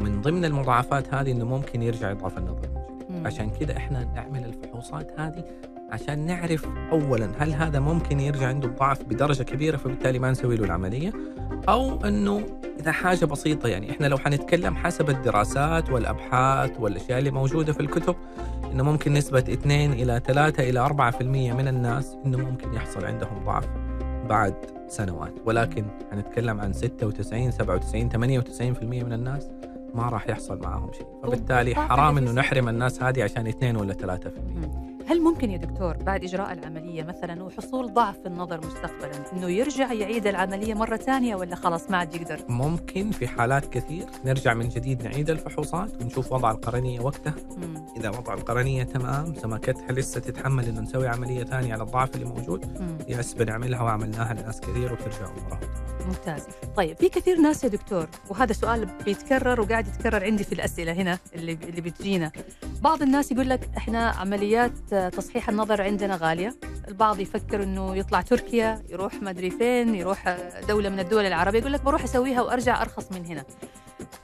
ومن ضمن المضاعفات هذه إنه ممكن يرجع يضعف النظر. عشان كده إحنا نعمل الفحوصات هذه عشان نعرف اولا هل هذا ممكن يرجع عنده الضعف بدرجة كبيرة فبالتالي ما نسوي له العملية. أو إنه إذا حاجة بسيطة يعني إحنا لو حنتكلم حسب الدراسات والأبحاث والأشياء اللي موجودة في الكتب إنه ممكن نسبة 2 إلى 3 إلى 4% من الناس إنه ممكن يحصل عندهم ضعف بعد سنوات. ولكن حنتكلم عن 96 97 98% من الناس ما راح يحصل معهم شيء. فبالتالي حرام إنه. نحرم الناس هذه عشان 2 ولا 3% هل ممكن يا دكتور بعد إجراء العملية مثلا وحصول ضعف في النظر مستقبلا إنه يرجع يعيد العملية مرة ثانية ولا خلاص ما عاد يقدر؟ ممكن في حالات كثير نرجع من جديد نعيد الفحوصات ونشوف وضع القرنية وقتها مم. إذا وضع القرنية تمام سمكتها لسه تتحمل إنه نسوي عملية ثانية على الضعف اللي موجود مم. يس بنعملها وعملناها لناس كثير وترجع أمورها ممتاز طيب في كثير ناس يا دكتور وهذا سؤال بيتكرر وقاعد يتكرر عندي في الأسئلة هنا اللي اللي بتجينا بعض الناس يقول لك إحنا عمليات تصحيح النظر عندنا غالية. البعض يفكر إنه يطلع تركيا يروح ما أدري فين يروح دولة من الدول العربية يقول لك بروح أسويها وأرجع أرخص من هنا.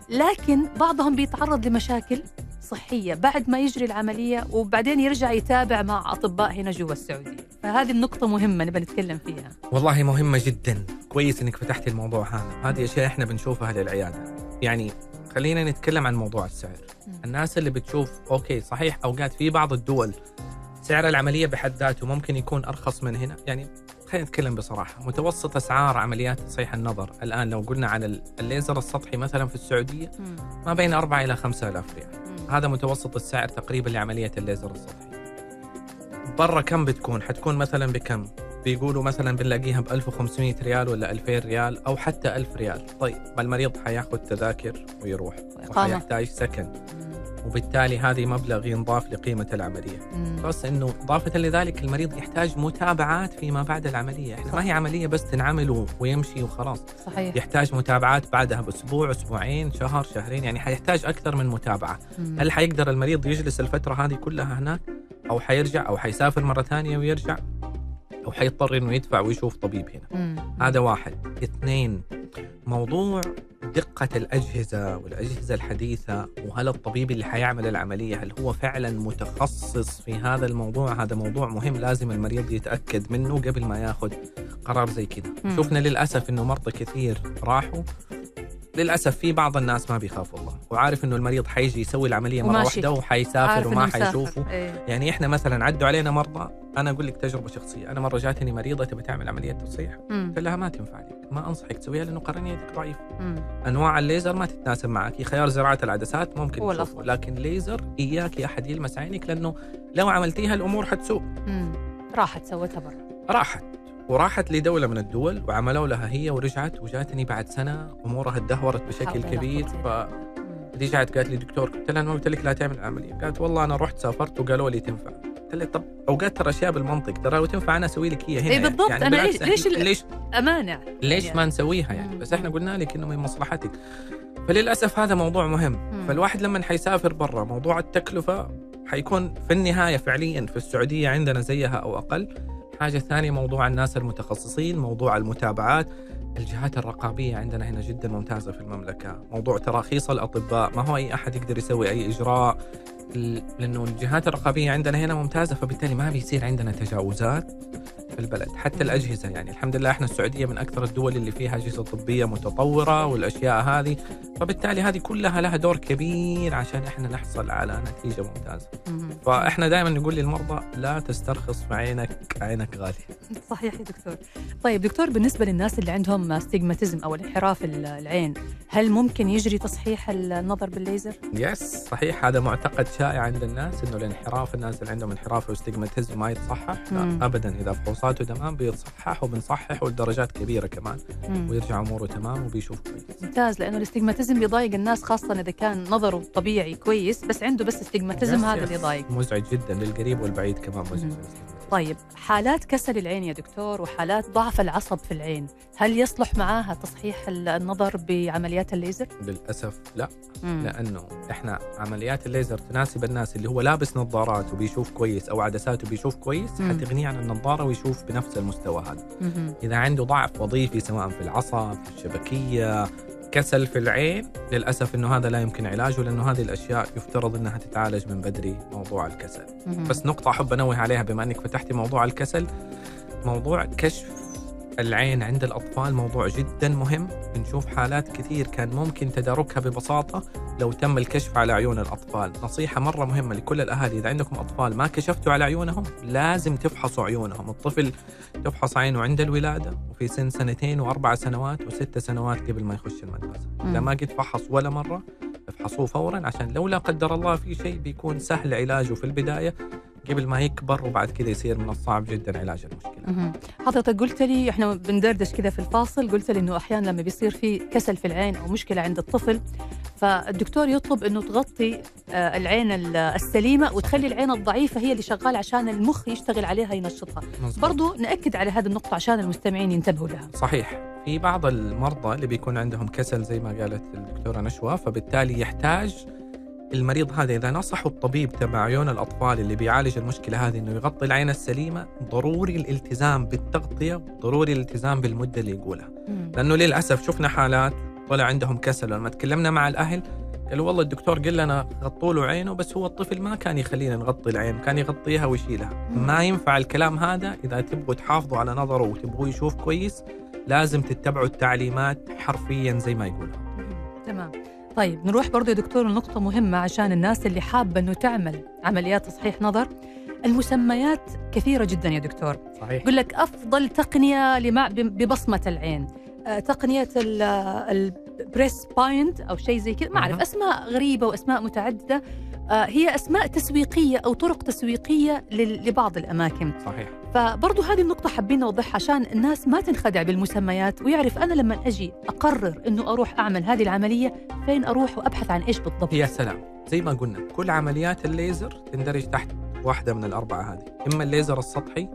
لكن بعضهم بيتعرض لمشاكل صحية بعد ما يجري العملية وبعدين يرجع يتابع مع أطباء هنا جوا السعودية. فهذه النقطة مهمة نبغى نتكلم فيها. والله مهمة جدا. كويس إنك فتحتي الموضوع هذا. هذه أشياء إحنا بنشوفها للعيادة. يعني خلينا نتكلم عن موضوع السعر. الناس اللي بتشوف okay صحيح أوقات في بعض الدول سعر العملية بحد ذاته ممكن يكون أرخص من هنا. يعني خلينا نتكلم بصراحة. متوسط أسعار عمليات تصحيح النظر. الآن لو قلنا عن ال- الليزر السطحي مثلا في السعودية مم. ما بين 4 إلى 5000 ريال. هذا متوسط السعر تقريبا لعملية الليزر السطحي. برا كم بتكون؟ حتكون مثلا بكم؟ بيقولوا مثلا بنلاقيها ب 1500 ريال ولا 2000 ريال أو حتى 1000 ريال. طيب ما المريض حياخذ تذاكر ويروح. وحيحتاج سكن. وبالتالي هذه مبلغ ينضاف لقيمة العملية. بس أنه إضافة لذلك المريض يحتاج متابعات فيما بعد العملية. إحنا ما هي عملية بس تنعمل ويمشي وخلاص. صحيح. يحتاج متابعات بعدها بأسبوع أسبوعين شهر شهرين يعني حيحتاج أكثر من متابعة. مم. هل حيقدر المريض يجلس الفترة هذه كلها هناك؟ أو حيرجع؟ أو حيسافر مرة ثانية ويرجع؟ أو حيضطر إنه يدفع ويشوف طبيب هنا مم. هذا واحد اثنين موضوع دقة الأجهزة والأجهزة الحديثة وهل الطبيب اللي حيعمل العملية هل هو فعلا متخصص في هذا الموضوع هذا موضوع مهم لازم المريض يتأكد منه قبل ما ياخذ قرار زي كذا. شفنا للأسف أنه مرضى كثير راحوا للأسف في بعض الناس ما بيخاف الله وعارف أنه المريض حيجي يسوي العملية مرة وماشي. واحدة وحيسافر وما. حيشوفه إيه. يعني إحنا مثلا عدوا علينا مرضى أنا أقول لك تجربة شخصية أنا مرة جاتني مريضة تبي تعمل عملية تصحيح. قلت لها ما تنفع لك ما أنصحك تسويها لأنه قرنيتك ضعيفه مم. أنواع الليزر ما تتناسب معك خيار زراعة العدسات ممكن هو تشوفه. لكن ليزر إياك يا أحد يلمس عينك لأنه لو عملتيها الأمور حتسوء. راحت سوتها برا راحت وراحت لدولة من الدول وعملوا لها هي ورجعت وجاتني بعد سنة أمورها تدهورت بشكل كبير ف رجعت قالت لي دكتور قلت لها أنا قلت لك لا تعمل العملية قالت والله أنا رحت سافرت وقالوا لي تنفع. قلت لها طب أوقات ترى أشياء بالمنطق ترى لو تنفع أنا أسوي لك هي هنا إيه بالضبط، يعني بالعكس ليش- ليش ليش أمانع ليش يعني. ما نسويها يعني. بس إحنا قلنا لك إنه من مصلحتك. فللأسف هذا موضوع مهم. مم. فالواحد لما حيسافر برا موضوع التكلفة حيكون في النهاية فعليا في السعودية عندنا زيها أو أقل. حاجة ثانية موضوع الناس المتخصصين موضوع المتابعات. الجهات الرقابية عندنا هنا جدا ممتازة في المملكة. موضوع تراخيص الأطباء ما هو أي أحد يقدر يسوي أي إجراء؟ ل- لأنه الجهات الرقابية عندنا هنا ممتازة فبالتالي ما بيصير عندنا تجاوزات. في البلد حتى الأجهزة يعني. الحمد لله إحنا السعودية من أكثر الدول اللي فيها أجهزة طبية متطورة والأشياء هذه. فبالتالي هذه كلها لها دور كبير عشان إحنا نحصل على نتيجة ممتازة. مم. فإحنا دائما نقول للمرضى لا تسترخص في عينك عينك غالية. صحيح يا دكتور. طيب دكتور بالنسبة للناس اللي عندهم استجماتيزم أو الانحراف ال- العين هل ممكن يجري تصحيح النظر بالليزر؟ يس صحيح. هذا معتقد شائع عند الناس إنه الانحراف الناس اللي عندهم انحراف واستجماتيزم ما يتصحح. لا ابدا. إذا فحوصاته تمام بيتصحح وبنصحح ولدرجات كبيرة كمان مم. ويرجع أموره تمام وبيشوف كويس ممتاز لأنه الاستجماتيزم بيضايق الناس خاصة إذا كان نظره طبيعي كويس بس عنده بس استجماتيزم هذا. اللي يضايق مزعج جدا للقريب والبعيد كمان مزعج مم. طيب حالات كسل العين يا دكتور وحالات ضعف العصب في العين هل يصلح معاها تصحيح ال- النظر بعمليات الليزر؟ للأسف لا مم. لأنه إحنا عمليات الليزر تناسب الناس اللي هو لابس نظارات وبيشوف كويس أو عدساته بيشوف كويس مم. حتغنيه عن النظارة ويشوف بنفس المستوى هذا مهم. إذا عنده ضعف وظيفي سواء في العصب في الشبكية كسل في العين للأسف إنه هذا لا يمكن علاجه لأنه هذه الأشياء يفترض إنها تتعالج من بدري موضوع الكسل. بس نقطة أحب أنوه عليها بما أنك فتحتي موضوع الكسل موضوع كشف العين عند الأطفال موضوع جدا مهم. بنشوف حالات كثير كان ممكن تداركها ببساطة لو تم الكشف على عيون الأطفال. نصيحة مرة مهمة لكل الأهالي. إذا عندكم أطفال ما كشفتوا على عيونهم لازم تفحصوا عيونهم. الطفل تفحص عينه عند الولادة وفي سن سنتين وأربع سنوات وست سنوات قبل ما يخش المدرسة. إذا. ما قد فحص ولا مرة افحصوه فورا عشان لو لا قدر الله في شيء بيكون سهل علاجه في البداية. قبل ما يكبر وبعد كذا يصير من الصعب جدا علاج المشكلة. حضرتك قلت لي إحنا بندردش كذا في الفاصل قلت لي إنه أحيانا لما بيصير في كسل في العين أو مشكلة عند الطفل فالدكتور يطلب إنه تغطي آه، العين ال- السليمة وتخلي العين الضعيفة هي اللي شغالة عشان المخ يشتغل عليها ينشطها مزبوط. برضو نأكد على هذه النقطة عشان المستمعين ينتبهوا لها صحيح في بعض المرضى اللي بيكون عندهم كسل زي ما قالت الدكتورة نشوى فبالتالي يحتاج المريض هذا إذا نصحوا الطبيب تبع عيون الأطفال اللي بيعالج المشكلة هذه إنه يغطي العين السليمة ضروري الالتزام بالتغطية ضروري الالتزام بالمدة اللي يقولها. لأنه للأسف شفنا حالات طلع عندهم كسل. لما تكلمنا مع الأهل قالوا والله الدكتور قال لنا غطوا له عينه بس هو الطفل ما كان يخلينا نغطي العين كان يغطيها ويشيلها. مم. ما ينفع الكلام هذا إذا تبغوا تحافظوا على نظره وتبغوا يشوف كويس لازم تتبعوا التعليمات حرفيا زي ما يقولها تمام. طيب نروح برضو يا دكتور لنقطة مهمة عشان الناس اللي حابة إنه تعمل عمليات تصحيح نظر. المسميات كثيرة جدا يا دكتور. صحيح. يقول لك أفضل تقنية لمع ببصمة العين. آه، تقنية البريس باينت أو شيء زي كذا. ما. أسماء غريبة وأسماء متعددة. آه، هي أسماء تسويقية أو طرق تسويقية لبعض الأماكن. صحيح. فبرضو هذه النقطة حابين نوضحها عشان الناس ما تنخدع بالمسميات ويعرف أنا لما أجي أقرر أنه أروح أعمل هذه العملية فين أروح وأبحث عن إيش بالضبط؟ يا سلام. زي ما قلنا كل عمليات الليزر تندرج تحت واحدة من الأربعة هذه. إما الليزر السطحي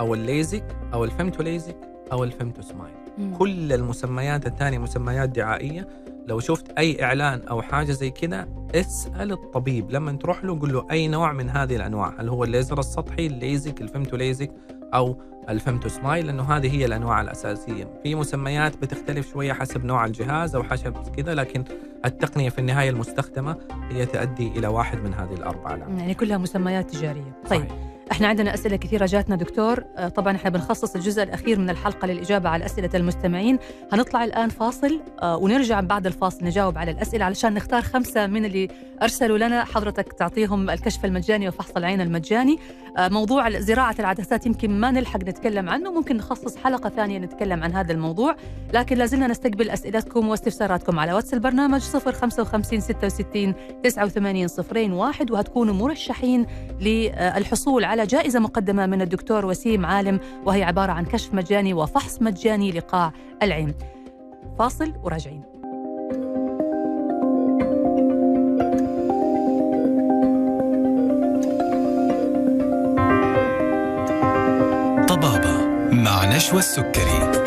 أو الليزك أو ال femto LASIK أو ال femto smile. كل المسميات الثانية مسميات دعائية لو شفت أي إعلان أو حاجة زي كذا اسأل الطبيب. لما تروح له قل له أي نوع من هذه الأنواع. هل هو الليزر السطحي الليزك ال femto LASIK أو الفيمتو سمايل؟ لأنه هذه هي الأنواع الأساسية. في مسميات بتختلف شوية حسب نوع الجهاز أو حسب كذا لكن التقنية في النهاية المستخدمة هي تؤدي إلى واحد من هذه الأربعة. الأنواع. يعني كلها مسميات تجارية. طيب. صحيح. إحنا عندنا أسئلة كثيرة جاتنا دكتور. آه، طبعا إحنا بنخصص الجزء الأخير من الحلقة للإجابة على أسئلة المستمعين. هنطلع الآن فاصل آه، ونرجع بعد الفاصل نجاوب على الأسئلة علشان نختار خمسة من اللي أرسلوا لنا. حضرتك تعطيهم الكشف المجاني وفحص العين المجاني. آه، موضوع زراعة العدسات يمكن ما نلحق نتكلم عنه ممكن نخصص حلقة ثانية نتكلم عن هذا الموضوع. لكن لازلنا نستقبل أسئلتكم واستفساراتكم على واتس البرنامج 055 66 89 صفرين واحد وهتكونوا مرشحين للحصول على جائزة مقدمة من الدكتور وسيم عالم وهي عبارة عن كشف مجاني وفحص مجاني لقاع العين. فاصل وراجعين. طبابة مع نشوى السكري.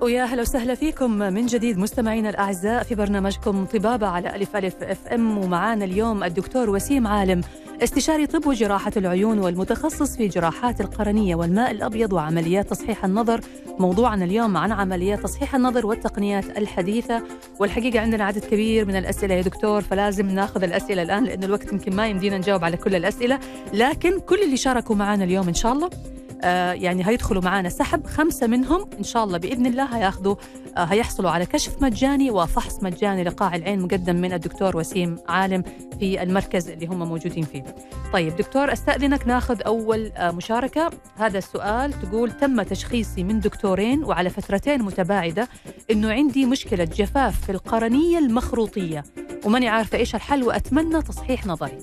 ويا أهلا وسهلا فيكم من جديد مستمعينا الأعزاء في برنامجكم طبابة على ألف ألف FM ومعانا اليوم الدكتور وسيم عالم. استشاري طب وجراحه العيون والمتخصص في جراحات القرنية والماء الأبيض وعمليات تصحيح النظر. موضوعنا اليوم عن عمليات تصحيح النظر والتقنيات الحديثة. والحقيقة عندنا عدد كبير من الأسئلة يا دكتور فلازم ناخذ الأسئلة الآن لأنه الوقت يمكن ما يمدينا نجاوب على كل الأسئلة. لكن كل اللي شاركوا معنا اليوم إن شاء الله يعني هيدخلوا معانا سحب خمسة منهم. إن شاء الله بإذن الله هياخذوا آه، هيحصلوا على كشف مجاني وفحص مجاني لقاع العين مقدم من الدكتور وسيم عالم في المركز اللي هم موجودين فيه. طيب دكتور أستأذنك ناخذ أول آه، مشاركة. هذا السؤال تقول تم تشخيصي من دكتورين وعلى فترتين متباعدة إنه عندي مشكلة جفاف في القرنية المخروطية وماني عارفة إيش الحل وأتمنى تصحيح نظري.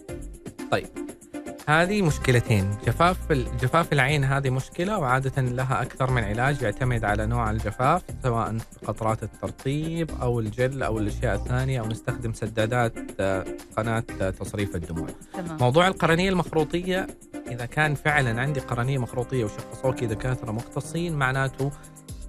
هذه مشكلتين. جفاف جفاف العين هذه مشكلة وعادة لها أكثر من علاج يعتمد على نوع الجفاف سواء قطرات الترطيب أو الجل أو الأشياء الثانية أو نستخدم سدادات آه، قناة آه، تصريف الدموع. تمام. موضوع القرنية المخروطية إذا كان فعلا عندي قرنية مخروطية وشخصوكي دكاترة مختصين معناته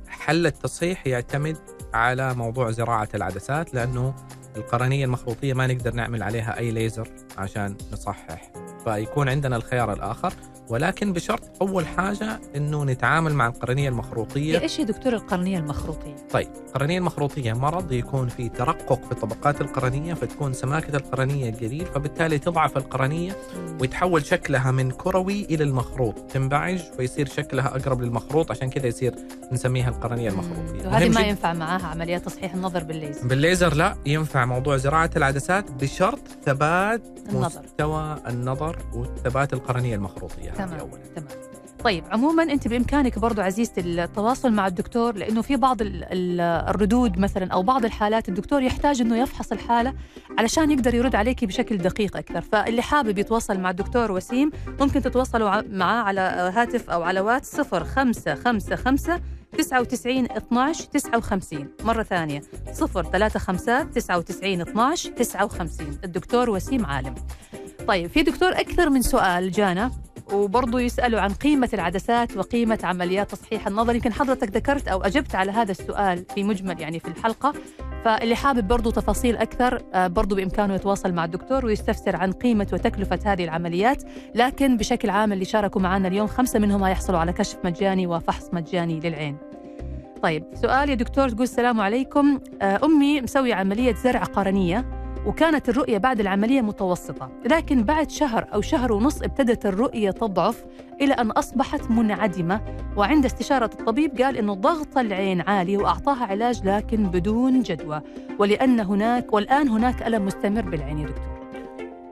حل التصحيح يعتمد على موضوع زراعة العدسات لأنه القرنية المخروطية ما نقدر نعمل عليها أي ليزر عشان نصحح. فيكون عندنا الخيار الآخر. ولكن بشرط أول حاجة إنه نتعامل مع القرنية المخروطية إيش يا دكتور القرنية المخروطية؟ طيب القرنية المخروطية مرض يكون في ترقق في طبقات القرنية فتكون سماكة القرنية قليل فبالتالي تضعف القرنية ويتحول شكلها من كروي إلى المخروط تنبعج ويصير شكلها أقرب للمخروط عشان كذا يصير نسميها القرنية المخروطية وهذه ما. ينفع معاها عمليات تصحيح النظر بالليزر بالليزر لا ينفع موضوع زراعة العدسات بشرط ثبات النظر. مستوى النظر وثبات القرنية المخروطية تمام اولا تمام. طيب عموما أنت بإمكانك برضو عزيزتي التواصل مع الدكتور لأنه في بعض ال- ال- الردود مثلا أو بعض الحالات الدكتور يحتاج إنه يفحص الحالة علشان يقدر يرد عليك بشكل دقيق أكثر. فاللي حابب يتواصل مع الدكتور وسيم ممكن تتواصلوا معاه على هاتف أو على واتس 0555 99 12 59 مرة ثانية 035 99 12 59 الدكتور وسيم عالم. طيب في دكتور أكثر من سؤال جانا. وبرضه يسألوا عن قيمة العدسات وقيمة عمليات تصحيح النظر. يمكن حضرتك ذكرت أو أجبت على هذا السؤال في مجمل يعني في الحلقة. فاللي حابب برضه تفاصيل أكثر آه، برضه بإمكانه يتواصل مع الدكتور ويستفسر عن قيمة وتكلفة هذه العمليات. لكن بشكل عام اللي شاركوا معنا اليوم خمسة منهم هيحصلوا على كشف مجاني وفحص مجاني للعين. طيب سؤال يا دكتور تقول السلام عليكم. آه، أمي مسوية عملية زرع قرنية. وكانت الرؤية بعد العملية متوسطة لكن بعد شهر أو شهر ونص ابتدت الرؤية تضعف إلى أن أصبحت منعدمة وعند استشارة الطبيب قال أنه ضغط العين عالي وأعطاها علاج لكن بدون جدوى ولأن هناك والآن هناك ألم مستمر بالعين يا دكتور.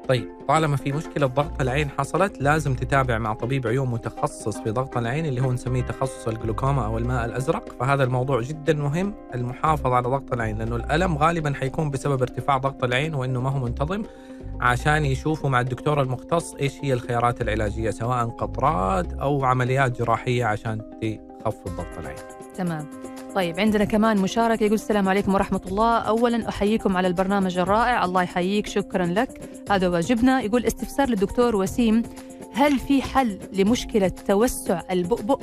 طيب طالما في مشكلة ضغط العين حصلت لازم تتابع مع طبيب عيون متخصص في ضغط العين اللي هو نسميه تخصص الجلوكوما أو الماء الأزرق. فهذا الموضوع جدا مهم المحافظة على ضغط العين لأنه الألم غالبا حيكون بسبب ارتفاع ضغط العين وإنه ما هو منتظم عشان يشوفوا مع الدكتور المختص إيش هي الخيارات العلاجية سواء قطرات أو عمليات جراحية عشان تخفض ضغط العين. تمام. طيب عندنا كمان مشاركة يقول السلام عليكم ورحمة الله. أولا أحييكم على البرنامج الرائع الله يحييك شكرا لك. هذا واجبنا. يقول استفسار للدكتور وسيم هل في حل لمشكلة توسع البؤبؤ؟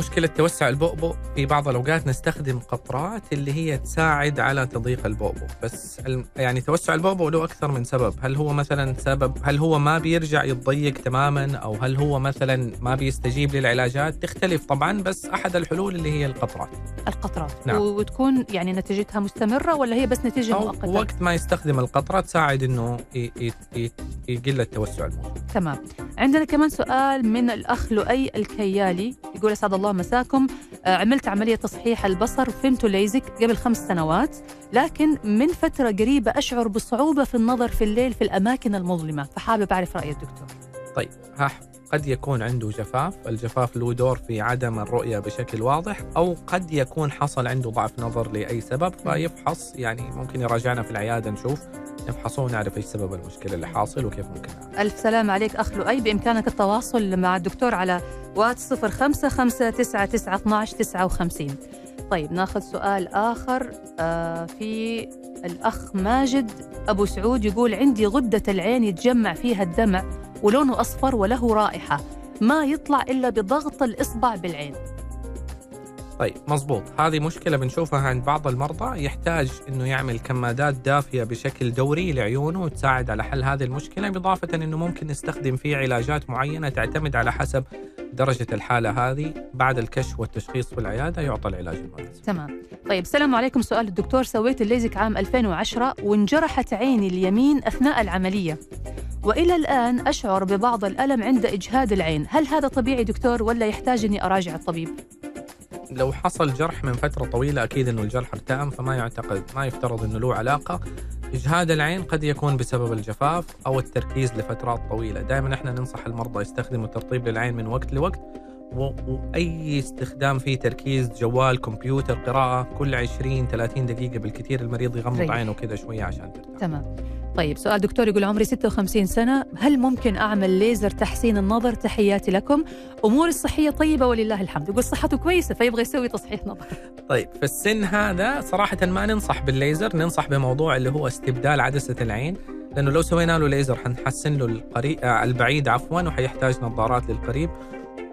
مشكلة توسع البؤبؤ في بعض الأوقات نستخدم قطرات اللي هي تساعد على تضييق البؤبؤ. بس يعني توسع البؤبؤ له أكثر من سبب. هل هو مثلا سبب هل هو ما بيرجع يتضيق تماما؟ أو هل هو مثلا ما بيستجيب للعلاجات؟ تختلف طبعا بس أحد الحلول اللي هي القطرات. القطرات. نعم. وتكون يعني نتيجتها مستمرة ولا هي بس نتيجة أو مؤقتة؟ وقت ما يستخدم القطرة تساعد ي- يقل التوسع. الموجود تمام. عندنا كمان سؤال من الأخ لؤي الكيالي يقول أسعد الله مساكم. آه، عملت عملية تصحيح البصر فهمت ليزك قبل خمس سنوات لكن من فترة قريبة أشعر بصعوبة في النظر في الليل في الأماكن المظلمة فحابب أعرف رأي الدكتور طيب قد يكون عنده جفاف الجفاف له دور في عدم الرؤية بشكل واضح أو قد يكون حصل عنده ضعف نظر لأي سبب فيفحص يعني ممكن يراجعنا في العيادة نشوف نفحصه ونعرف إيش سبب المشكلة اللي حاصل وكيف ممكن. ألف سلام عليك أخ لؤي بإمكانك التواصل مع الدكتور على واتس 0559 طيب ناخذ سؤال آخر آه في الأخ ماجد. أبو سعود يقول عندي غدة العين يتجمع فيها الدمع ولونه أصفر وله رائحة ما يطلع إلا بضغط الإصبع بالعين. طيب مزبوط هذه مشكلة بنشوفها عند بعض المرضى. يحتاج إنه يعمل كمادات دافية بشكل دوري لعيونه وتساعد على حل هذه المشكلة إضافة إنه ممكن نستخدم فيه علاجات معينة تعتمد على حسب درجة الحالة هذه. بعد الكشف والتشخيص في العيادة يعطى العلاج المناسب. تمام. طيب السلام عليكم. سؤال الدكتور سويت الليزك عام 2010 وانجرحت عيني اليمين أثناء العملية. وإلى الآن أشعر ببعض الألم عند إجهاد العين. هل هذا طبيعي دكتور ولا يحتاج أني أراجع الطبيب؟ لو حصل جرح من فترة طويلة أكيد أنه الجرح ارتأم فما يعتقد ما يفترض أنه له علاقة. إجهاد العين قد يكون بسبب الجفاف أو التركيز لفترات طويلة. دائما إحنا ننصح المرضى يستخدموا ترطيب للعين من وقت لوقت. و- وأي استخدام فيه تركيز جوال كمبيوتر قراءة كل 20 30 دقيقة بالكثير المريض يغمض ريح. عينه كده شوية عشان ترتاح. تمام. طيب سؤال دكتور يقول عمري 56 سنة. هل ممكن أعمل ليزر تحسين النظر؟ تحياتي لكم. أموري الصحية طيبة ولله الحمد. يقول صحته كويسة فيبغى يسوي تصحيح نظر. طيب في السن هذا صراحة ما ننصح بالليزر ننصح بموضوع اللي هو استبدال عدسة العين لأنه لو سوينا له ليزر حنحسن له القريب البعيد عفوا وحيحتاج نظارات للقريب.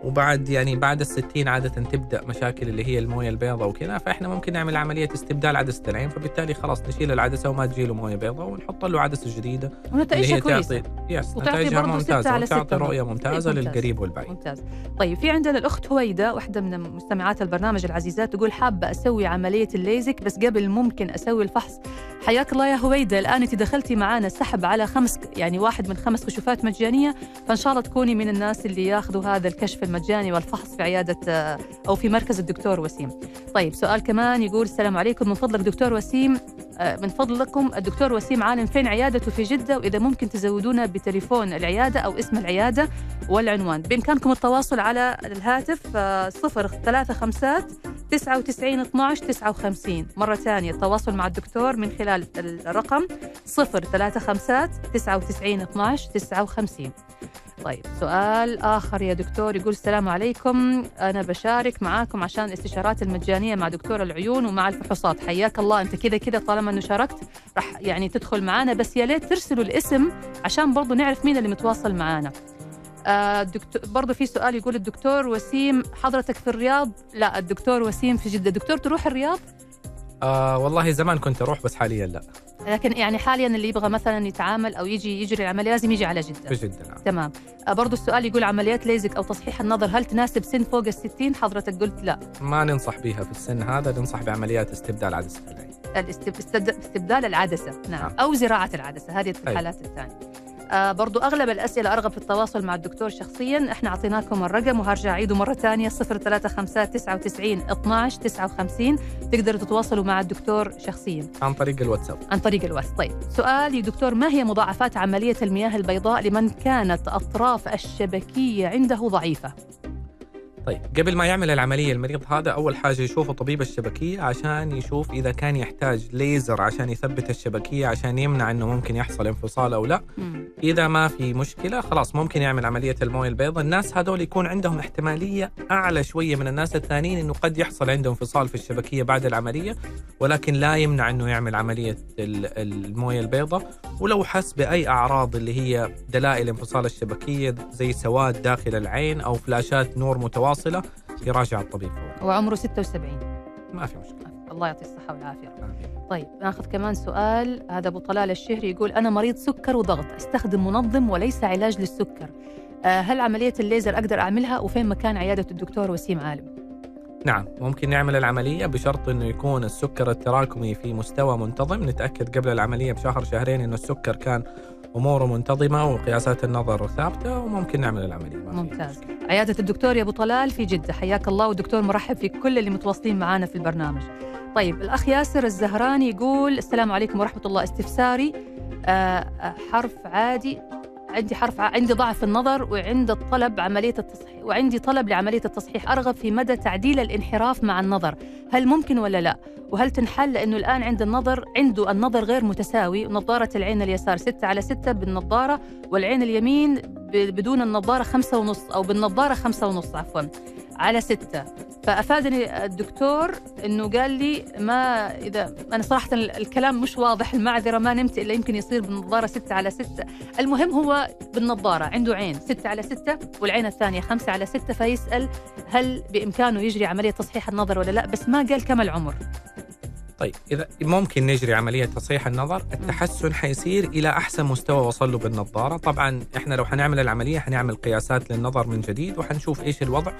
وبعد يعني بعد الستين عادة تبدأ مشاكل اللي هي الموية البيضاء وكذا فإحنا ممكن نعمل عملية استبدال عدسة العين فبالتالي خلاص نشيل العدسة وما تجي له موية بيضاء ونحط له عدسة جديدة اللي ونتائجها هي كويسة تعطي يس نتائجها ممتازة على وتعطي رؤية. ممتازة ممتاز. للقريب والبعيد ممتاز طيب في عندنا الأخت هويدا واحدة من مستمعات البرنامج العزيزات تقول حابة أسوي عملية الليزك بس قبل ممكن أسوي الفحص حياك الله يا هويدا الآن أنت دخلتي معانا سحب على خمس يعني واحد من خمس كشوفات مجانية فإن شاء الله تكوني من الناس اللي ياخذوا هذا الكشف المجاني والفحص في عيادة آه، أو في مركز الدكتور وسيم. طيب سؤال كمان يقول السلام عليكم. من فضلك دكتور وسيم آه، من فضلكم الدكتور وسيم عالم فين عيادته في جدة وإذا ممكن تزودونا بتليفون العيادة أو اسم العيادة والعنوان. بإمكانكم التواصل على الهاتف آه، صفر ثلاثة خمسات 99 12 59 مرة ثانية التواصل مع الدكتور من خلال الرقم 035 99 12 59 طيب سؤال آخر يا دكتور يقول السلام عليكم. أنا بشارك معاكم عشان الاستشارات المجانية مع دكتور العيون ومع الفحوصات. حياك الله أنت كذا كذا طالما أنه شاركت راح يعني تدخل معانا. بس يا ليت ترسلوا الاسم عشان برضو نعرف مين اللي متواصل معانا. آه، دكتور برضه في سؤال يقول الدكتور وسيم حضرتك في الرياض؟ لا الدكتور وسيم في جدة. دكتور تروح الرياض؟ آه والله زمان كنت أروح بس حاليا لا. لكن يعني حاليا اللي يبغى مثلا يتعامل أو يجي يجري العملية لازم يجي على جدة. جدة نعم. تمام. آه، برضو السؤال يقول عمليات ليزك أو تصحيح النظر هل تناسب سن فوق الستين؟ حضرتك قلت لا. ما ننصح بها في السن هذا ننصح بعمليات استبدال عدسة العين. الاستب- استبد- استبدال العدسة نعم. نعم. أو زراعة العدسة هذه في أي. الحالات الثانية. آه برضو أغلب الأسئلة أرغب في التواصل مع الدكتور شخصيا. إحنا أعطيناكم الرقم وهرجع أعيده مرة ثانية. 035 99 12 59 تقدروا تتواصلوا مع الدكتور شخصيا. عن طريق الواتساب. عن طريق الواتس. طيب سؤال. يا دكتور ما هي مضاعفات عملية المياه البيضاء لمن كانت أطراف الشبكية عنده ضعيفة؟ طيب قبل ما يعمل العملية المريض هذا أول حاجة يشوف طبيب الشبكية عشان يشوف إذا كان يحتاج ليزر عشان يثبت الشبكية عشان يمنع أنه ممكن يحصل انفصال أو لا. مم. إذا ما في مشكلة خلاص ممكن يعمل عملية الموية البيضاء. الناس هذول يكون عندهم احتمالية أعلى شوية من الناس الثانيين أنه قد يحصل عنده انفصال في الشبكية بعد العملية ولكن لا يمنع أنه يعمل عملية ال- الموية البيضاء. ولو حس بأي أعراض اللي هي دلائل انفصال الشبكية زي سواد داخل العين أو فلاشات نور متواصلة يراجع الطبيب فورا. وعمره 76 ما في مشكلة. الله يعطيه الصحة والعافية. آمين. طيب ناخذ كمان سؤال. هذا أبو طلال الشهري يقول أنا مريض سكر وضغط أستخدم منظم وليس علاج للسكر. آه، هل عملية الليزر أقدر أعملها؟ وفين مكان عيادة الدكتور وسيم عالم؟ نعم ممكن نعمل العملية بشرط أنه يكون السكر التراكمي في مستوى منتظم. نتأكد قبل العملية بشهر شهرين أنه السكر كان أموره منتظمة وقياسات النظر ثابتة وممكن نعمل في ممتاز. عيادة الدكتور يا أبو طلال في جدة. حياك الله. والدكتور مرحب في كل اللي متواصلين معنا في البرنامج. طيب الأخ ياسر الزهراني يقول السلام عليكم ورحمة الله. استفساري آه، حرف عادي. عندي حرف عندي ضعف النظر وعند الطلب عملية التصحيح وعندي طلب لعملية التصحيح. أرغب في مدى تعديل الانحراف مع النظر. هل ممكن ولا لا؟ وهل تنحل؟ لأنه الآن عند النظر عنده النظر غير متساوي. ونظارة العين اليسار 6 على 6 بالنظارة والعين اليمين بدون النظارة خمسة ونص أو بالنظارة خمسة ونص عفوا. على ستة. فأفادني الدكتور أنه قال لي ما إذا أنا صراحة الكلام مش واضح المعذرة ما نمت إلا يمكن يصير بالنظارة ستة على ستة. المهم هو بالنظارة عنده عين ستة على ستة والعين الثانية خمسة على ستة فيسأل هل بإمكانه يجري عملية تصحيح النظر ولا لا بس ما قال كم العمر. طيب إذا ممكن نجري عملية تصحيح النظر التحسن حيصير إلى أحسن مستوى وصل له بالنظارة. طبعا إحنا لو حنعمل العملية حنعمل قياسات للنظر من جديد وحنشوف إيش الوضع.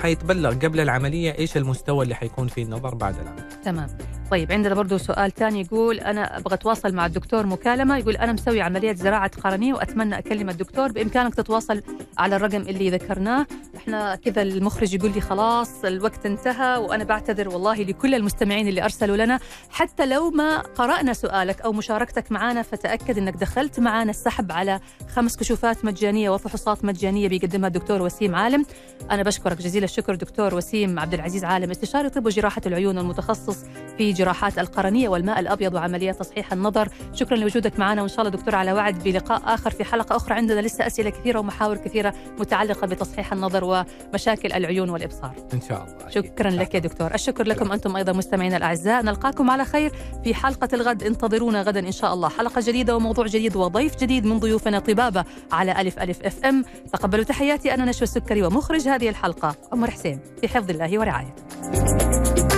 وحيتبلغ قبل العملية إيش المستوى اللي حيكون فيه النظر بعد العملية تمام. طيب عندنا برضو سؤال ثاني يقول أنا أبغى أتواصل مع الدكتور مكالمة. يقول أنا مسوي عملية زراعة قرنية وأتمنى أكلم الدكتور بإمكانك تتواصل على الرقم اللي ذكرناه. إحنا كذا المخرج يقول لي خلاص الوقت انتهى وأنا بعتذر والله لكل المستمعين اللي أرسلوا لنا. حتى لو ما قرأنا سؤالك أو مشاركتك معنا فتأكد أنك دخلت معنا السحب على خمس كشوفات مجانية وفحوصات مجانية بيقدمها الدكتور وسيم عالم. أنا بشكرك جزيل الشكر دكتور وسيم عبد العزيز عالم استشاري طب وجراحة العيون المتخصص في جراحات القرنية والماء الأبيض وعمليات تصحيح النظر. شكرا لوجودك معنا وإن شاء الله دكتور على وعد بلقاء آخر في حلقة أخرى. عندنا لسه أسئلة كثيرة ومحاور كثيرة متعلقة بتصحيح النظر ومشاكل العيون والإبصار. إن شاء الله. شكرا إن شاء لك يا. دكتور. الشكر لكم أنتم أيضا مستمعينا الأعزاء. نلقاكم على خير في حلقة الغد. انتظرونا غدا إن شاء الله. حلقة جديدة وموضوع جديد وضيف جديد من ضيوفنا طبابة على ألف ألف أف أم. تقبلوا تحياتي. أنا نشوى السكري ومخرج هذه الحلقة. عمر حسين في حفظ الله ورعايته.